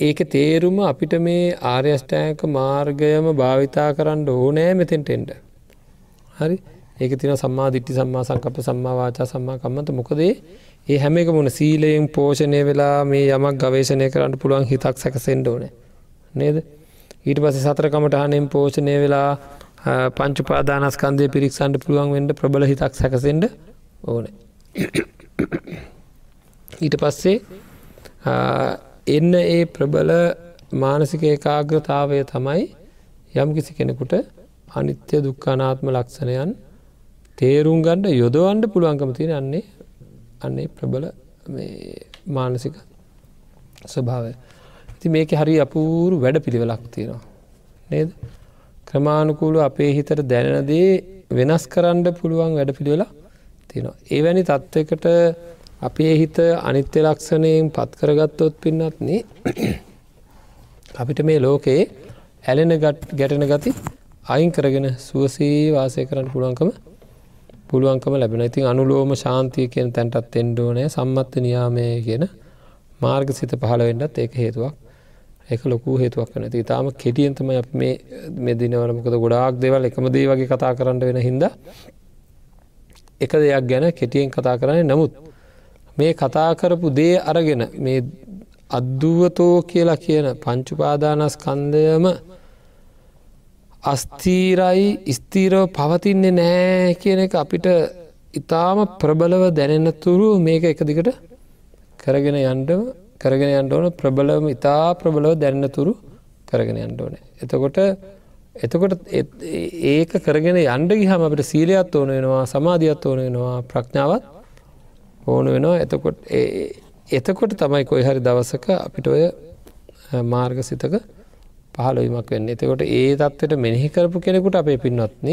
ඒක තේරුම අපිට මේ ආර්යෂ්ටෑක මාර්ගයම භාවිතා කරන්න ඕනෑ මෙතෙන්ටෙන්ඩ හරි. ඒක තින සම්මා දිට්ටි සම්මා සංකප සම්මා වාචා සම්මා කම්මත මොකදේ ඒ හැම එක මුණ සීලයෙන් පෝෂණය වෙලා මේ යමක් ගවේශණය කරන්න පුළුවන් හිතක් සැකසෙන්ඩ ඕන. නේද? ඊට පස සතරකමට හනෙන් පෝෂණය වෙලා පංචුපාදානස්කන්දය පිරික්සන්ඩ පුළුවන් වෙන්ඩ ප්‍රබල හිතක් සැකසෙන්ඩ ඕන. ඊට පස්සේ එන්න ඒ ප්‍රබල මානසික ඒකාග්‍රතාවය තමයි යම් කිසි කෙනෙකුට අනිත්‍ය දුක්ඛනාත්ම ලක්ෂණයන් තේරුම් ගණ්ඩ යොදවන්ඩ පුළුවන්කම තියෙන අන්නේ අන්නේ ප්‍රබල මානසික ස්වභාවය. ඉති මේක හරි අපූරු වැඩ පිළිවෙලක් තියෙනවා. නේද. ක්‍රමාණුකූලු අපේ හිතට දැනනදේ වෙනස් කරන්න පුළුවන් වැඩ පිළිවෙලා තියෙනවා. ඒවැනි තත්ත්වකට අපේ හිත අනිත්‍ය ලක්ෂණයෙන් පත් කරගත්තොත් පින්නත්නේ අපිට මේ ලෝකයේ ඇලෙන ගැටෙන ගති අයින් කරගෙන සුවසේ වාසය කරන්න පුළුවන්කම පුළුවන්කම ලැබෙන ඉතින් අනුලෝම ශාන්තිය කියන තැන්ටත් එන්ඩෝනෑ සම්මත්ත නියාමය කියන මාර්ග සිත පහළ වෙන්නත් ඒක හේතුවක්. ඒක ලොකු හේතුවක් වන ති තාම කෙටියන්තම මේ දිනවල මොකද ගොඩාක් දෙවල් එකම දේ වගේ කතා කරන්න වෙන හින්ද එක දෙයක් ගැන කෙටියෙන් කතා කරන්නේ. නමුත් මේ කතා කරපු දේ අරගෙන මේ අද්දුවතෝ කියලා කියන පංචුපාදානස්කන්දයම අස්තීරයි ස්තීරව පවතින්නේ නෑ කියන එක අපිට ඉතාම ප්‍රබලව දැනෙන තුරු මේක එක දිකට කරගෙන යන්ඩම කරගෙන යන්න ඕන ප්‍රබලම ඉතා ප්‍රබලව දැන්න තුරු කරගෙන යන්න ඕන. එතකොට එතකොට ඒක කරගෙන යන්ඩ ගිහම අපට සීලයත් ඕන වෙනවා සමාධියත් ඕන වෙනවා ප්‍රඥාවත් ඕන වෙනවා එතකොට එතකොට තමයි කොයි හරි දවසක අපිට ඔය මාර්ග සිතක පහළවීමක් වෙන්න. එතකොට ඒ තත්වට මෙනෙහි කරපු කෙනෙකුට අපේ පින්වත්න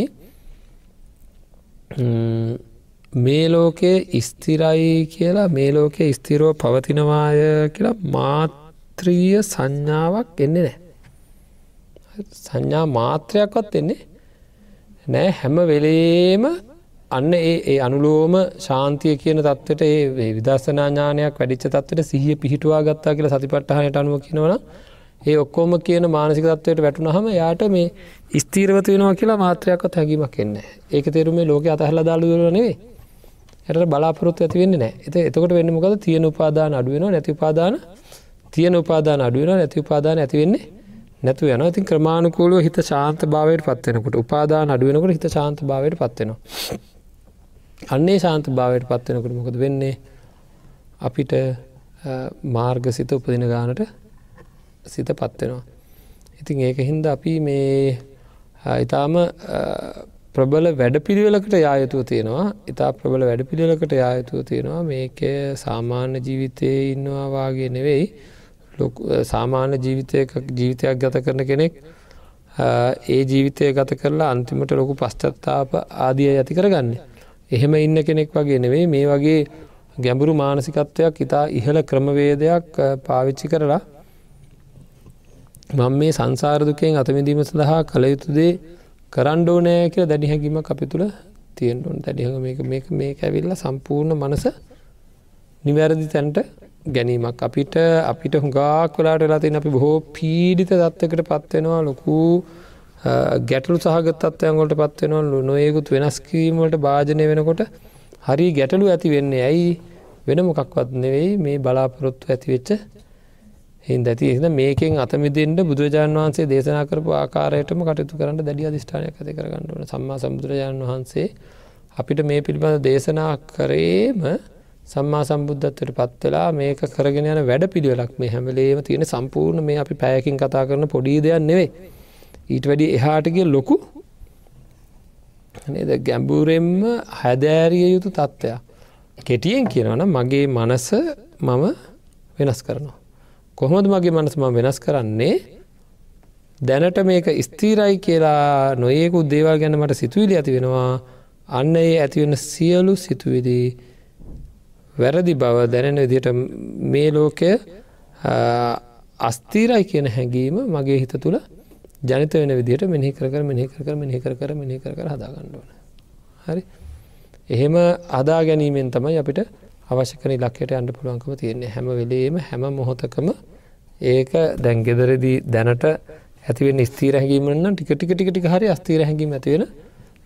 මේ ලෝකයේ ස්තිරයි කියලා මේ ලෝකයේ ස්තිරෝ පවතිනවාය කියලා මාත්‍රීය සංඥාවක් එන්නේ නෑ සංඥා මාත්‍රයක්වත් එන්නේ නෑ හැම වෙලේම අන්න ඒ අනුලෝම ශාන්තිය කියන තත්වට ඒ විදර්ශනාඥානයක් වැඩිච්ච තත්වට සිහිය පිහිටවා ගත්තා කියලා සතිපට්ටහනයට අනුව කිනවන ඒ ඔක්කෝම කියන මානසික තත්වයට වැටුනහම යාට මේ ස්තීරවත වෙනවා කියලා මාත්‍රයක්වත් හැකීමක් එන්න ඒක තේරුමේ ලෝක අතහල දාලුවර නෙවේ එයට බලාපොරොත්තු ඇති වෙන්න නෑ එත එතකොට වෙන්න මොකද තියෙන උපාදාන අඩුවෙන නැති උපාදාන. තියෙන උපාදාන අඩුවෙන නැති උපාදාන ඇතිවෙන්නේ නැතු යන ඉතින් ක්‍රමාණුකූලුව හිත ශාන්ත භාවයට පත්වෙනකොට උපාදාන අඩුවෙනකට හිත ශාන්ත භාවයට පත්වෙනවා අන්නේ ශාන්ත භාවයට පත්වෙනකට මොකද වෙන්නේ? අපිට මාර්ග සිත උපදින ගානට සිත පත්වෙනවා. ඉතින් ඒක හින්ද අපි මේ ඉතාම ප්‍රබල වැඩ පිළිවෙලකට යායුතුව තියෙනවා ඉතා ප්‍රබල වැඩ පිළිවෙලකට යායුතුව තියෙනවා මේක සාමාන්‍ය ජීවිතය ඉන්නවා වාගේ නෙවෙයි සාමාන්‍ය ජීවිතය ජීවිතයක් ගත කරන කෙනෙක් ඒ ජීවිතය ගත කරලා අන්තිමට ලොකු පශ්චත්තාප ආදිය ඇති කරගන්න. එහෙම ඉන්න කෙනෙක් වගේ නෙවෙයි මේ වගේ ගැඹුරු මානසිකත්වයක් ඉතා ඉහළ ක්‍රමවේදයක් පාවිච්චි කරලා මං මේ සංසාරදුකයෙන් අතමිදීම සඳහා කළ යුතුදේ කරණ්ඩෝ නෑ කියල දැඩි හැකිම අපි තුළ තියෙන්ටුවන් දැඩිහක මේක මේක මේක ඇවිල්ල සම්පූර්ණ මනස නිවැරදි තැන්ට ගැනීමක්. අපිට අපිට හුඟක් වෙලාට වෙලාතින් අපි බොහෝ පීඩිත දත්තකට පත්වෙනවා ලොකූ ගැටලු සහගතත්වයන් ගොලට පත්වෙනවා නොයෙකුත් වෙනස්කීමට භාජනය වෙනකොට හරි ගැටලු ඇති වෙන්නේ ඇයි? වෙන මොකක්වත් නෙවෙයි. මේ බලාපොරොත්තු ඇතිවෙච්ච හින්ද ඇති එද මේකෙන් අතමිදෙන්ට බුදුරජාණන් වහන්සේ දේශනා කරපු ආකාරයටම කටයුතු කරන්න දැඩිය අධිෂ්ඨානයක් ඇති කරගන්නවන සම්මා සම්බුදුරජාණන් වහන්සේ අපිට මේ පිළිබඳ දේශනා කරේම සම්මා සම්බුද්ධත්වයට පත්වෙලා මේක කරගෙන යන වැඩ පිළිවෙලක් මේ හැමලේම තියෙන සම්පූර්ණ මේ අපි පැයකින් කතා කරන පොඩි දෙයක් නෙවෙයි. ඊට වැඩි එහාටගේ ලොකු නේද? ගැම්බූරෙන්ම හැදෑරිය යුතු තත්ත්වයක්. කෙටියෙන් කියනවන මගේ මනස මම වෙනස් කරනවා. කොහොමද මගේ මනස ම වෙනස් කරන්නේ? දැනට මේක ස්තීරයි කියලා නොයෙකු දේවල් ගැන මට සිතුවිලි ඇති වෙනවා. අන්න ඒ ඇතිවෙන සියලු සිතුවිදී වැරදි බව දැනෙන විදිට මේ ලෝකය අස්තීරයි කියන හැඟීම මගේ හිත තුළ ජනිත වෙන විදිහට මෙහි කර මෙහි කර මෙහි කර කර මෙහි කර කර හදාගන්නඩුවන හරි? එහෙම අදා ගැනීමෙන් තමයි අපිට අවශ්‍යකන ලක්කයට අන්ඩ පුළුවන්කම තියෙන්නේ. හැම වෙලේම හැම මොහොතකම ඒක දැන් ගෙදරදී දැනට ඇතිවෙන ස්තීර හැඟීමන්න ටිකටික ටික ටික හරි අස්තීර හැඟීම ඇතිවෙන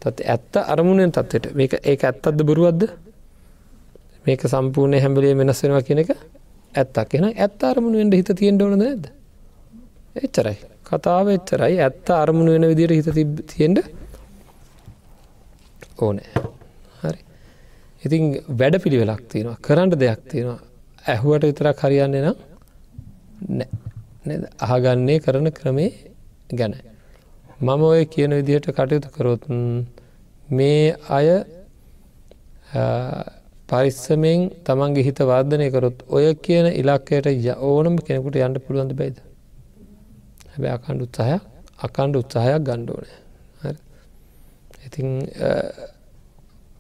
තත් ඇත්ත අරමුණෙන් තත්වට. මේක ඒ ඇත්තත්ද බොරුවද්ද මේක සම්පූර්ණය හැම්බලේ වෙනස් වෙනවා කියන එක ඇත්තක්. එෙන ඇත්ත අරමුණුවෙන්ට හිත තියෙන්ට ඕනද නැද එච්චරයි. කතාව එච්චරයි. ඇත්ත අරමුණු වෙන විදිර හිත තියෙන්ට ඕනෑ. හරි. ඉතින් වැඩ පිළිවෙලක් තියෙනවා. කරන්න දෙයක් තියෙනවා. ඇහුවට විතරක් හරියන්නේ නම් අහගන්නේ කරන ක්‍රමේ ගැන. මම ඔය කියන විදිහට කටයුතු කරොත් මේ අය පරිස්සමෙන් තමන්ගේ හිත වර්ධනය කරොත් ඔය කියන ඉලක්කයට ඕනම කෙනෙකුට යන්න පුළුවන්ද බයිද හැබැ අකණ්ඩ උත්සාහයක් අකණ්ඩ උත්සාහයක් ගණ්ඩෝන ඉතිං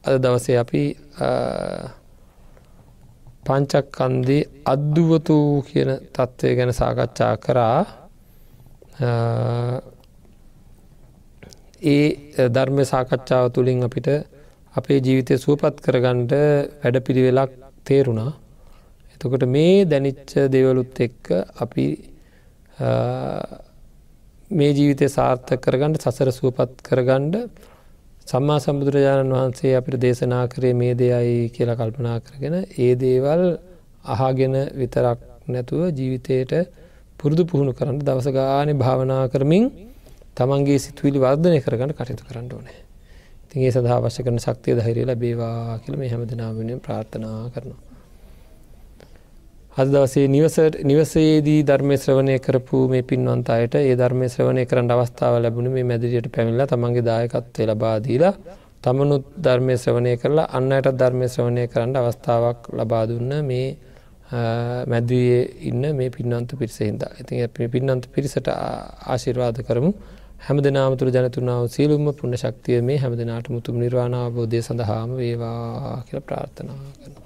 අද දවසේ අපි පංචක්කන්දී අද්දුවතු කියන තත්ත්වය ගැන සාකච්ඡා කරා. ඒ ධර්ම සාකච්ඡාව තුළින් අපිට අපේ ජීවිතය සුවපත් කරගණ්ඩ වැඩ පිළිවෙලක් තේරුණා. එතකොට මේ දැනිච්ච දෙවලුත් එක්ක අපි මේ ජීවිතය සාර්ථක කරගන්නට සසර සුවපත් කරගණ්ඩ සම්මා සම්බුදුරජාණන් වහන්සේ අපිට දේශනා කරේ මේ දෙයයි කියලා කල්පනා කරගෙන ඒ දේවල් අහාගෙන විතරක් නැතුව ජීවිතයට පුරුදු පුහුණු කරන්න දවස ගානය භාවනා කරමින් තමන්ගේ සිතුවිලි වර්ධනය කරගන්න කටයුතු කරන්න ඕනේ තිගේ සඳහා වශ්‍ය කරන ශක්තිය ධෛරය ලැබේවා කියල මේ හැම දෙනාවෙන ප්‍රාර්ථනා කරනවා. අද දවසේ නිවසට නිවසේදී ධර්මය ශ්‍රවණය කරපු මේ පින්වන්ත අයට ඒ ධර්මය ශ්‍රවණය කරන්න අවස්ථාව ලැබුණ මේ මැදිරියට පැමිල්ලා තමන්ගේ දායකත්වය ලබාදීලා තමනුත් ධර්මය ශ්‍රවණය කරලා අන්නයට ධර්මය ශ්‍රවණය කරන්න අවස්ථාවක් ලබාදුන්න මේ මැදවයේ ඉන්න මේ පින්නන්ත පිරිසහින්දා ඉතින් පින්නන්ත පිරිසට ආශිර්වාද කරමු හැම දෙනාමතුර ජනතුනාව සියලුම පුුණ ශක්තිය මේ හැම දෙනාට මුතුම නිර්වාණාබෝධය සඳහාම වේවා කියල ප්‍රාර්ථනා කරන.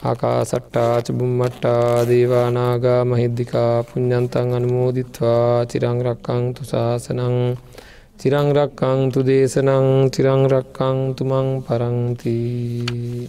ආකා සට්ටා චබුම්මට්ටා දේවානාගා මහිද්දිකා පුඤ්ඥන්තන් අනුමෝදිත්වා චිරංරක්කං තුසාසනං චිරංරක්කං තු දේශනං චිරංරක්කං තුමං පරංතිී